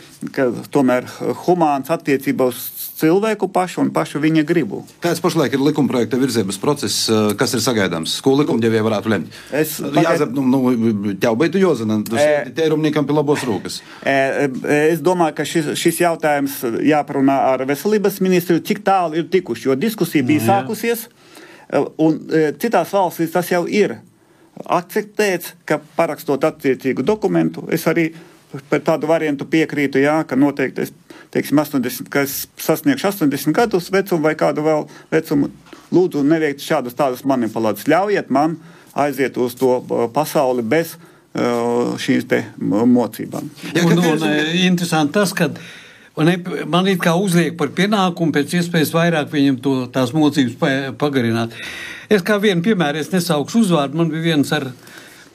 tomēr humāns attiecībā uz cilvēku pašu un pašu viņa gribu. Kāds pašlaik ir likuma projekta virzības process, kas ir sagaidāms? Ko likumdevēja varētu lemt? Es Jāzep, nu, nu, bet tu jozina, tas tērumniekam pie labos rūkas. Es domāju, ka šis, šis jautājums jāparunā ar veselības ministru, cik tālu ir tikuši, jo diskusija bija sākusies. Un citās valstīs tas jau ir akceptēts, ka parakstot attiecīgu dokumentu, es arī par tādu variantu piekrītu, jā, ka noteikti es, teiksim, 80, ka es sasniegšu 80 gadus vecumu vai kādu vēl vecumu. Lūdzu, neveikt šādas tādas manipulācijas. Ļaujiet man aiziet uz to uh, pasauli bez uh, šīs te mocībām. Jā, un, un, un, interesanti tas, ka ne, man ir kā uzliek par pienākumu pēc iespējas vairāk viņam to, tās mocības pagarināt. Es kā vienu piemēru, es nesaukšu uzvārdu, man bija viens ar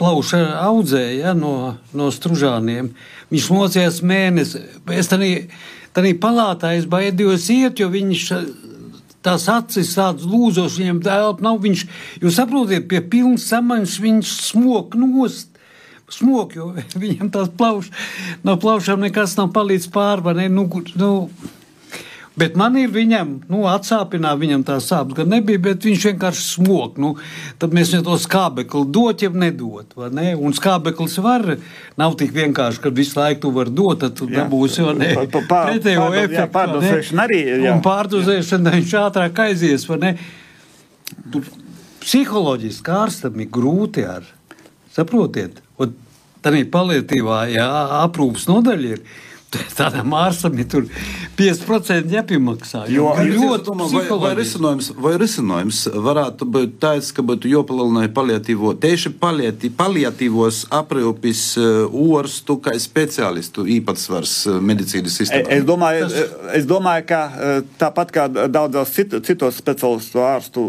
plauša audzēja ja, no, no stružāniem. Viņš mocījās mēnesi. Es tādā palātā es baidījos iet, jo viņš tās acis tādas lūzos, viņam telpa nav. Viņš, jūs saprotiet, pie pilnas samaņas viņš smok nost. Smok, jo [LAUGHS] viņam tās plaušas, no plaušām nekas nav palīdz pārvarēt. Nu, nu, Bet man ir viņam, nu, atsāpināt viņam tā sāpes, gan nebija, bet viņš vienkārši smok. Nu, tad mēs viņam to skābekli dot, ja nedot. Ne? Un skābeklis var, nav tik vienkārši, ka visu laiku tu vari dot, tad tu dabūsi jau ne pretējo efektu. Pārdozēšana arī. Jā. Un pārdozēšana viņš ātrāk aizies, vai ne? Tur psiholoģiski ārstam ir grūti ar, saprotiet? Un tā ir palietīvā, jā, aprūpas nodaļa ir Tādam ārstam ir 5% jāpiemaksā. Jo, ļoti domā, vai, vai, risinājums, vai risinājums varētu būt tāds, ka būtu jopalielināja paliatīvo, tieši paliati, paliatīvos aprūpis orstu kā speciālistu īpatsvars medicīnas sistēmā? Es domāju, Tas... es domāju, ka tāpat kā daudzos citos speciālistu ārstu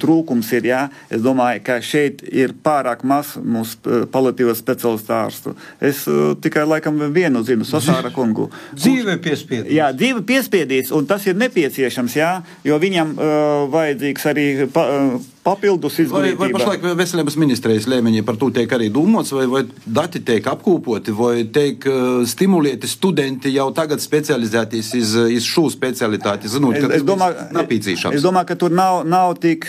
trūkums ir, jā, es domāju, ka šeit ir pārāk maz mūsu paliatīvo speciālistu ārstu. Es tikai laikam vienu zinu, Sasāra Kara kungu. Dzīve piespiedīs. Jā, dzīve piespiedīs, un tas ir nepieciešams, jā, jo viņam uh, vajadzīgs arī. Pa, uh, papildus izglītība. Vai, vai pašlaik veselības ministrijas līmenī par to tiek arī domāts, vai, vai dati tiek apkopoti, vai tiek uh, stimulēti studenti jau tagad specializēties iz, iz šo specialitāti, zinot, es, es domāju. Es domāju, ka tur nav, nav tik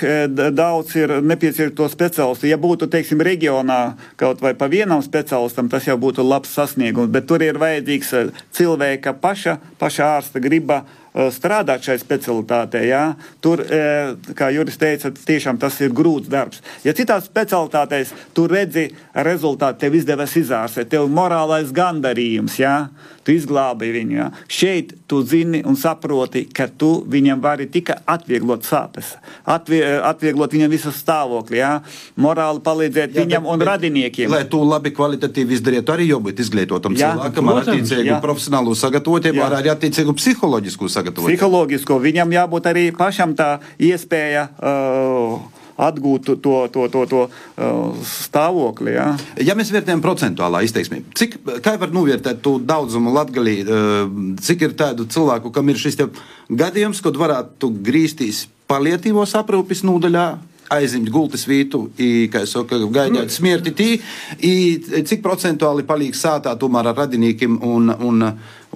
daudz ir nepieciešams to speciālistu. Ja būtu, teiksim, reģionā kaut vai pa vienam speciālistam, tas jau būtu labs sasniegums, bet tur ir vajadzīgs cilvēka paša, paša ārsta griba Eh, strādāt šai specialitātei. Ja? Tur, eh, kā Juris teica, tiešām tas ir grūts darbs. Ja citās specialitātēs tu redzi rezultātu, tev izdevās izārstēt, tev ir morālais gandarījums, ja? Tu izglābi viņu. Ja? Šeit tu zini un saproti, ka tu viņam vari tikai atvieglot sāpes, atvie, atvieglot viņam visu stāvokli, ja? morāli palīdzēt jā, viņam bet, un bet, radiniekiem. Lai to labi kvalitatīvi izdarītu, arī jābūt izglītotam jā, cilvēkam ar attiecīgu profesionālo sagatavotību, ar attiecīgu psiholoģisku sagatavotību. Psiholoģisko viņam jābūt arī pašam tā iespēja. Uh, atgūt to, to, to, to uh, stāvokli. Ja, ja mēs vērtējam procentuālā izteiksmē, cik, kā var novērtēt to daudzumu latgalī, uh, cik ir tādu cilvēku, kam ir šis gadījums, kad varētu grīzties palietīvos aprūpes nodaļā, vītu, i, kā jau saka, gaidāt nu. smirti tī, i, cik procentuāli paliek sātā tomēr ar radiniekiem un, un,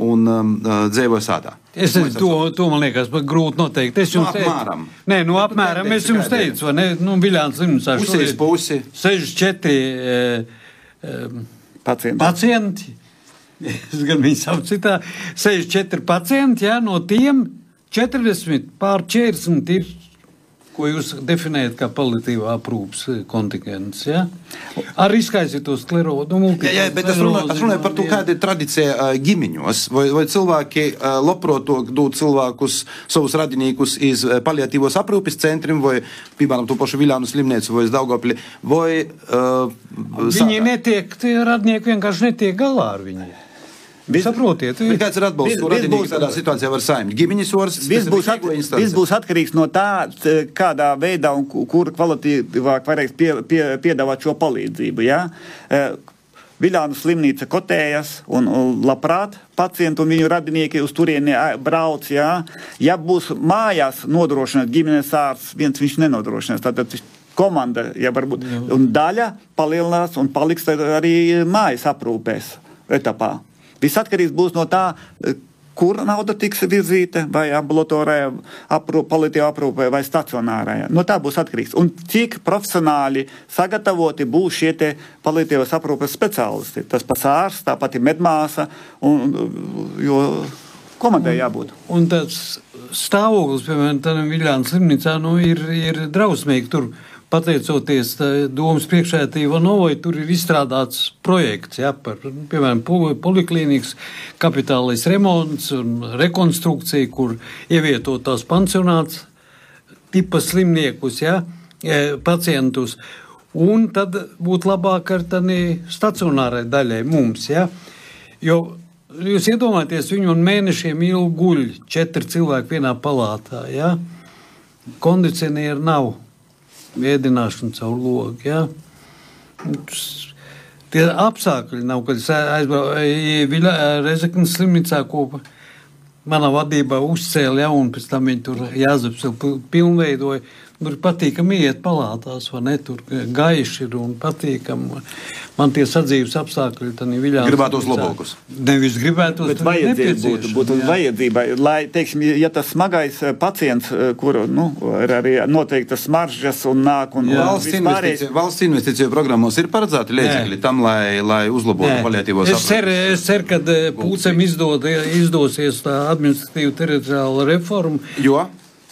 un um, dzēvo sātā. Es nezinu, to, to man liekas grūti noteikt. Es jums nu, apmēram. teicu, nē, nu, apmēram es jums teicu, vai ne, nu, Viljāns Limsā šodien pusi. 64 e, e, pacienti. pacienti. Es gan viņu sauc citā, 64 pacienti, jā, no tiem 40 pār 40 ir ko jūs definējat kā paliatīvā aprūpas kontingents. Ja? Ar izkaisīto sklerodu. Nu, jā, jā, bet es runāju, es runāju par to, kāda ir tradīcija ģimeņos. Vai, vai cilvēki labprāt dod cilvēkus, savus radinīkus iz paliatīvos aprūpes centriem, vai, piemēram, to pašu Viljānu slimnīcu vai Daugopli, vai. Uh, Viņi netiek, tie radnieki vienkārši netiek galā ar viņiem. Vis, Saprotiet, ir kāds ir atbalsts, ko radinieks tādā situācijā var saimniekt. Ģimeņas varas viss būs, at, vis būs atkarīgs no tā, kādā veidā un kur kvalitīvāk varēs pie, pie, piedāvāt šo palīdzību. Ja? Viljānu slimnīca kotējas un, labprāt pacienti un viņu radinieki uz turieni brauc. Jā. Ja būs mājās nodrošināts ģimenes ārsts, viens viņš nenodrošinās. Tātad komanda, ja varbūt, un daļa palielinās un paliks arī mājas aprūpēs etapā. Viss atkarīgs būs no tā, eh, kur nauda tiks virzīta, vai ambulatorajā, aprūp, paliatīvā aprūpē, vai stacionārajā. No tā būs atkarīgs. Un cik profesionāli sagatavoti būs šie paliatīvās aprūpes speciālisti. Tas pats ārsts, tā pati medmāsa, un, jo komandai jābūt. Un, un tas stāvoklis, piemēram, tam Viljāns slimnīcā, nu, ir, ir drausmīgi tur pateicoties domas priekšētī Ivanovai, tur ir izstrādāts projekts, ja, par, piemēram, poliklīnikas kapitālais remonts un rekonstrukcija, kur ievietotās pansionāts tipa slimniekus, ja, e, pacientus. Un tad būtu labāk ar tādu stacionārai daļai mums. Ja? Jo jūs iedomājaties, viņu un mēnešiem ilgi guļ četri cilvēki vienā palātā. Ja? Kondicionieru nav ēdināšanu caur logu. Ja? Tie apstākļi nav, kad es aizbraucu Rezeknas slimnīcā kopā. Manā vadībā uzcēla jaunu, pēc tam viņi tur jāzaps pilnveidoja. Tur patīkami iet palātās, vai ne? Tur gaiši ir un patīkami. Man tie sadzīves apstākļi tad viļā. Gribētu uz labākus. Nevis gribētu uz vajadzību. Būtu, būtu vajadzībai, lai, teiksim, ja tas smagais eh, pacients, eh, kur, nu, ir arī noteiktas maržas un nāk un valsts investīciju, valsts investīciju programmos ir paredzēti līdzekļi tam, lai, lai uzlabotu paliatīvos apstākļus. Es ceru, es ceru, ka eh, pūcēm izdod, izdosies tā administratīva teritoriāla reforma. Jo?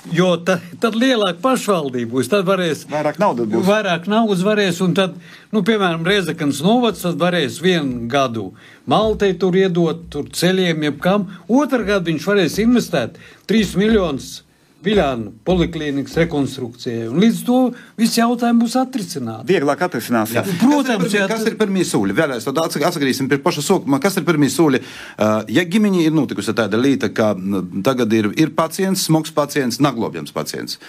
Jo ta, tad lielāka pašvaldība būs. Tad varēs vairāk naudas būs. Vairāk naudas varēs, un tad, nu, piemēram, Riezekans novads, tad varēs vienu gadu Maltai tur iedot, tur ceļiem, jebkam. Otru gadu viņš varēs investēt 3 miljonus Viljānu poliklīnikas rekonstrukcijai. Un līdz to viss jautājums būs atrisināts. Vieglāk atrisinās. Jā. Protams, kas ir, kas ir pirmie soļi? Vēlreiz atsagriezīsim pie paša sākuma. Kas ir pirmie soļi? Ja ģimeņi ir notikusi tāda lieta, ka tagad ir, ir pacients, smags pacients, naglobjams pacients.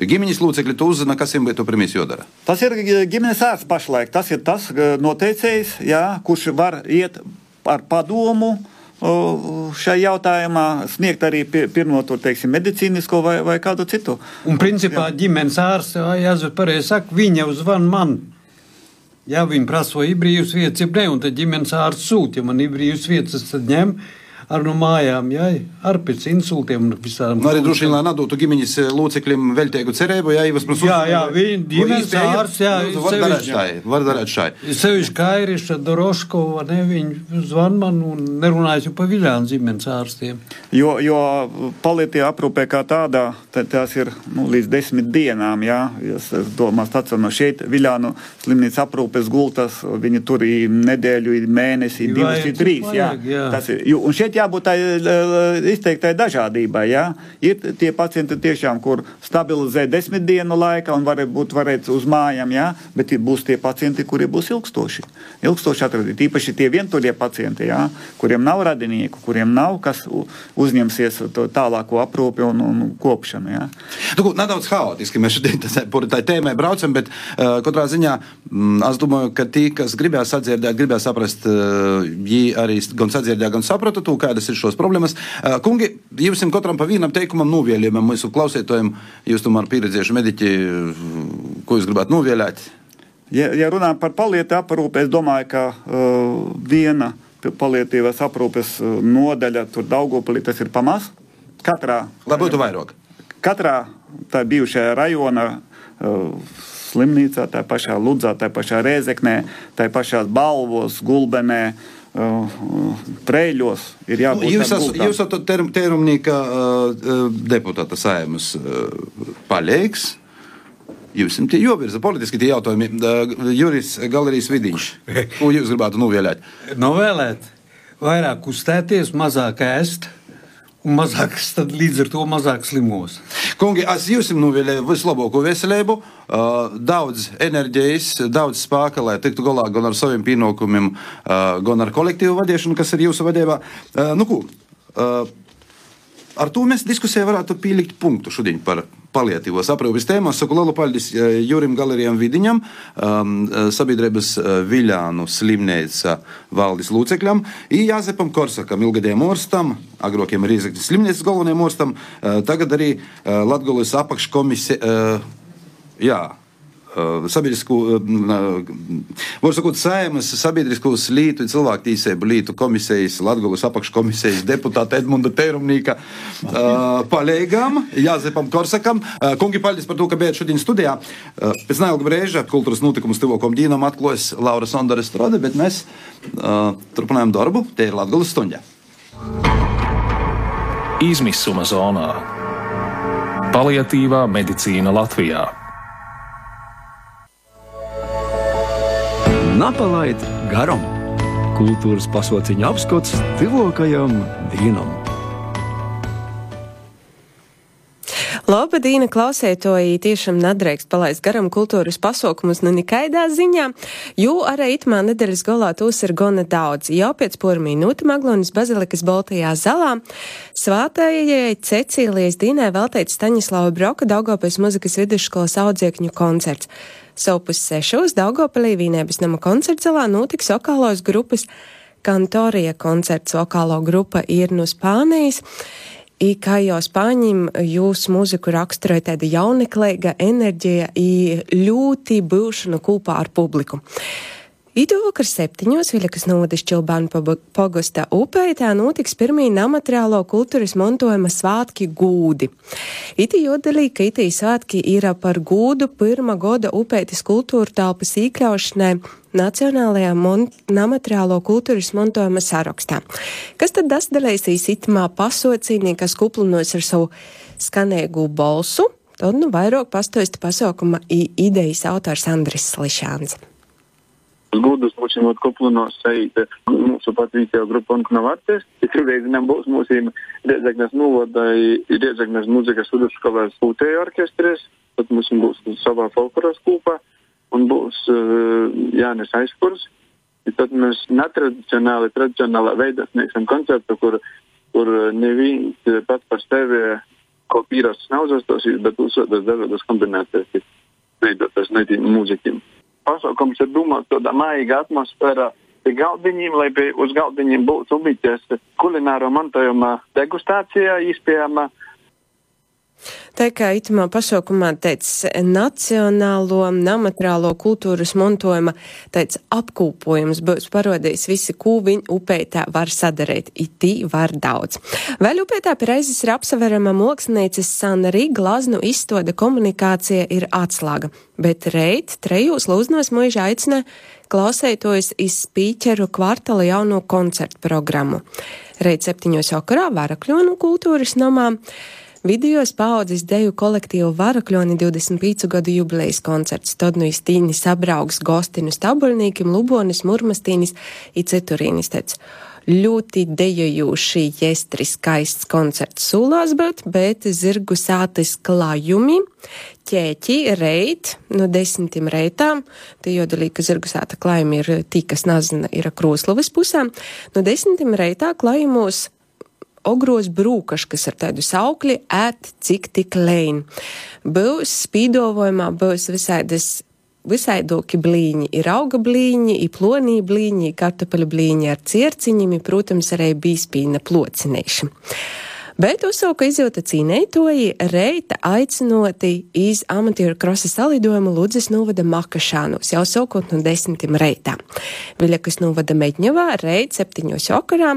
Ģimeņas locekļi to uzzina, kas viņam būtu pirmie jādara. Tas ir ģimenes ārsts pašlaik. Tas ir tas noteicējs, jā, kurš var iet ar padomu šai jautājumā sniegt arī pirmo to, teiksim, medicīnisko vai, vai kādu citu. Un principā Jā. ģimenes ārsts, jāsaka, pareizi saka, viņa uzvan man. Ja viņi prasa, vai ir brīvs vietas, ja ne, un tad ģimenes ārsts sūta, ja man ir brīvs vietas, tad ņem ar no mājām, jā, ar pēc insultiem un visām. Nu, arī droši vien, lai nedotu ģimeņas eh, locekļiem veltīgu cerību, jā, Ivas prasūs. Jā, jā, viņi ģimenes ārs, jā, nu, var darēt šai, var darēt šai. Sevišķi Kairiša, Doroškova, ne, viņi zvan man un nerunājas jau pa Viļānu ģimenes ārstiem. Jo, jo palietī aprūpē kā tādā, tās ir nu, līdz desmit dienām, jā, es domāju, stacionā šeit Viļānu slimnīca aprūpes gultas, viņi tur ir nedēļu, ir mēnesi, divas, trīs, jā. jā. Tas ir, un šeit jābūt tai izteiktai dažādībai. Ja? Ir tie pacienti tiešām, kur stabilizē desmit dienu laikā un var būt varēt uz mājām, ja? bet būs tie pacienti, kuri būs ilgstoši. Ilgstoši atradīt, īpaši tie vientuļie pacienti, ja? kuriem nav radinieku, kuriem nav kas uzņemsies to tālāko aprūpi un, un kopšanu. Ja? Nu, nedaudz haotiski mēs šodien [LAUGHS] par tā tēmai braucam, bet uh, katrā ziņā mm, es domāju, ka tie, kas gribēja sadzirdēt, gribēja saprast, uh, viņi arī gan sadzirdēja, gan saprata, tu, kādas ir šos problēmas. Kungi, jums katram pa vienam teikumam novēlējumam mūsu klausītājiem, jūs tomēr pieredzējuši mediķi, ko jūs gribētu novēlēt? Ja, ja runājam par palietu aprūpi, es domāju, ka uh, viena palietīvās aprūpes nodaļa tur Daugopilī tas ir pamaz. Katrā. Lai būtu vairāk. Katrā tā bijušajā rajona uh, slimnīcā, tā pašā Ludzā, tā pašā Rēzeknē, tā pašā Balvos, Gulbenē. Uh, Prēļos ir jābūt nu, jūs esat, jūs esat ter, terumnieka uh, deputāta saimas uh, paļēks. Jums ir jāvirza politiski tie jautājumi. Uh, Juris Galerijas vidiņš. Ko jūs gribētu novēlēt? Novēlēt, vairāk kustēties, mazāk ēst un mazāks, tad līdz ar to mazāk slimos. Kungi, es jums novēlēju vislabāko veselību, uh, daudz enerģijas, daudz spēka, lai tiktu galā gan ar saviem pienākumiem, uh, gan ar kolektīvu vadīšanu, kas ir jūsu vadībā. Nu, ko, ar to mēs diskusijā varētu pielikt punktu šodien par paliatīvos aprūpes tēmās. Saku lielu paldies Jurim Galerijam Vidiņam, um, sabiedrības Viļānu slimnīca valdes lūcekļam, Jāzepam Korsakam, ilgadiem orstam, agrokiem Rīzekļas slimnīcas galvenajam orstam, tagad arī Latgolas apakškomisija. Uh, jā, sabiedrisko, uh, var sakot, saimas sabiedriskos lītu, cilvēktīsēbu lītu komisijas, Latgulas apakškomisijas deputāta Edmunda Tērumnīka uh, palīgām, Jāzepam Korsakam. Uh, kungi, paldies par to, ka bijāt šodien studijā. Uh, pēc neilga brēža kultūras notikumu stilokom dīnam atklājas Laura Sondara Strode, bet mēs uh, turpinājam darbu. Te ir Latgulas stundja. Izmisuma zonā. Paliatīvā medicīna Latvijā. Napalaid garam! Kultūras pasauciņa apskats tuvākajam dienam! Labadīna klausētoji tiešām nedrīkst palaist garam kultūras pasaukumus nu nekaidā ziņā, jo arī itmā nedēļas galā tūs ir gana daudz. Jau pēc pora minūte Maglonas bazilikas Baltajā zalā svātājai Cecīlijas Dīnai veltēts Staņislava Broka Daugopēc muzikas vidusskolas audziekņu koncerts. Savu sešos Daugopilī Vīnēbas nama koncertzalā notiks vokālos grupas Kantorija koncerts. Vokālo grupa ir no Spānijas. I kā jau spāņiem jūsu mūziku raksturoja tāda jauneklīga enerģija, ļoti būšana kopā ar publiku. Itu vakar septiņos Viļakas novadas Čilbānu pogostā upē tā notiks pirmī namateriālo kultūras montojuma svātki gūdi. Iti jodelī, ka itī svātki ir par gūdu pirma goda upētis kultūra telpas īkļaušanai Nacionālajā namateriālo kultūras montojuma sarakstā. Kas tad dasdalēsīs itimā pasocīnī, kas kuplinos ar savu skanēgu balsu? Tad nu vairāk pastoista pasaukuma idejas autors Andris Slišāns. Gudus būsim koplunos šeit mūsu patrīcija grupa un knavarties. Tikreiz nebūs mūsim Riedzeknes novadai Riedzeknes muzikas vidusskolas pūtēja orkestris, tad mums būs savā folkloras kūpā un būs uh, Jānis Aizkurs. I tad mēs netradicionāli, tradicionālā veidā sniegsim koncertu, kur, kur neviens pats par sevi kaut īrasts nav uzstāstījis, bet uzstāstīs dažādas kombinācijas, veidotas netīm mūziķiem pasaukums ir domāts tādā maiga atmosfērā. Pie galdiņiem, lai pie, uz galdiņiem būtu ubiķes kulināro mantojuma degustācijā izpējama Tā kā itamā pasaukumā teica nacionālo, namateriālo kultūras montojuma, teica apkūpojums būs parodījis visi, ko viņi upētā var sadarīt. Itī var daudz. Vēl upētā pie reizes ir apsaverama mākslinieces Sana Rīga glaznu izstoda komunikācija ir atslāga, bet reit trejos lūznos mūžā aicina klausētojas iz spīķeru kvartala jauno koncertu programmu. Reit septiņos vakarā Varakļonu kultūras namā. Vidējos paudzes deju kolektīvu Varakļoni 25 gadu jubilejas koncerts, tad nu iztīni sabraugs gostinus tabuļnīkim, lubonis, murmastīnis i citurīnis tec. Ļoti dejojoši, jestri skaists koncerts sūlās būt, bet zirgu sātis klājumi, ķēķi, reit, no desmitiem reitām, te jodalī, ka zirgu sāta klājumi ir tī, kas nazina, ir krūslavas pusām, no desmitiem reitā klājumos ogros brūkaškas ar tādu saukli ēt cik tik lein. Būs spīdovojumā, būs visādas visaidoki blīņi. Ir auga blīņi, ir plonī blīņi, kartupeļu blīņi ar cierciņiem, protams, arī bīspīna plocinēši. Bet uzsauka izjūta cīnētoji reita aicinoti iz amatieru krosa salidojumu Ludzes novada Makašānos, jau saukot no desmitiem reitā. Viļakas novada Meģņevā reit septiņos okarā,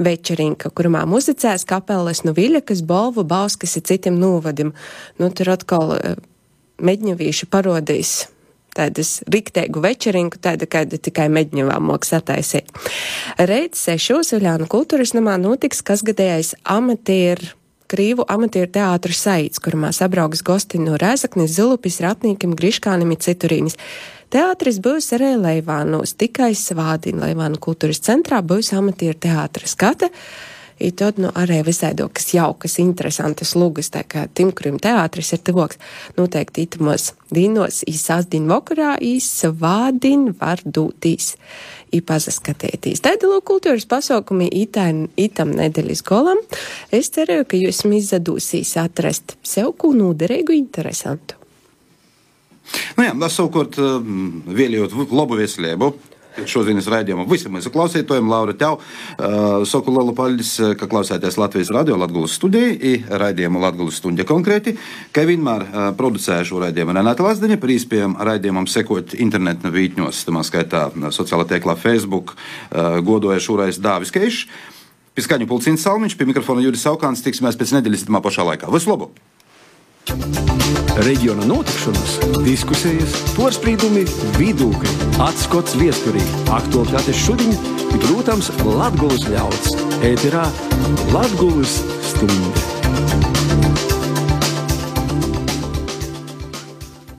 večerinka, kurumā muzicēs kapeles no Viļakas, Bolvu, Bauskas ir citiem novadim. Nu, tur atkal eh, Meģņevīši parodīs tādas riktēgu večerinku, tāda, kāda tikai meģņevā moks attaisīt. Reiz sešos Viļānu kultūras namā notiks kasgadējais amatieru Krīvu amatieru teātru saits, kurumā sabrauks gosti no Rēzaknis, Zilupis, Ratnīkim, Griškānim un Citurīnis. Teātris būs arī Leivānos, tikai Svādina Leivānu kultūras centrā būs amatieru teātra skata. I tad nu, arī visādokas jaukas, interesantas lugas, tā kā tim, kuriem teātris ir tuvoks, noteikti itimos dīnos, īsāsdien vakarā, īsvādin var dūtīs, īpazaskatētīs. Tāda lūk kultūras pasaukumi itān, itam nedēļas golam. Es ceru, ka jūs izdadūsīs atrast sev ko noderīgu, interesantu. Nu jā, savukārt, vēlējot labu veselību, šodienas raidījumu visiem mūsu klausītājiem. Laura, tev uh, saku lielu paldies, ka klausāties Latvijas radio Latgulas studiju raidījumu Latgulas studija konkrēti. Kā vienmēr uh, producēja šo raidījumu Renāta Lazdeņa, par īspējām raidījumam sekot internetu vītņos, tamā skaitā sociālā tēklā Facebook, uh, godoja šūrais Dāvis Keišs. Pie skaņu pulcīns Salmiņš, pie mikrofona Juris Saukāns, tiksimies pēc nedēļas tamā pašā laikā. Visu labu! Reģiona notikšanas, diskusijas, porcelāna, vidūkļi, atskats viesturī, aktuālitātes šodien, protams, Latvijas ļauds. Ēterā Latvijas stunde.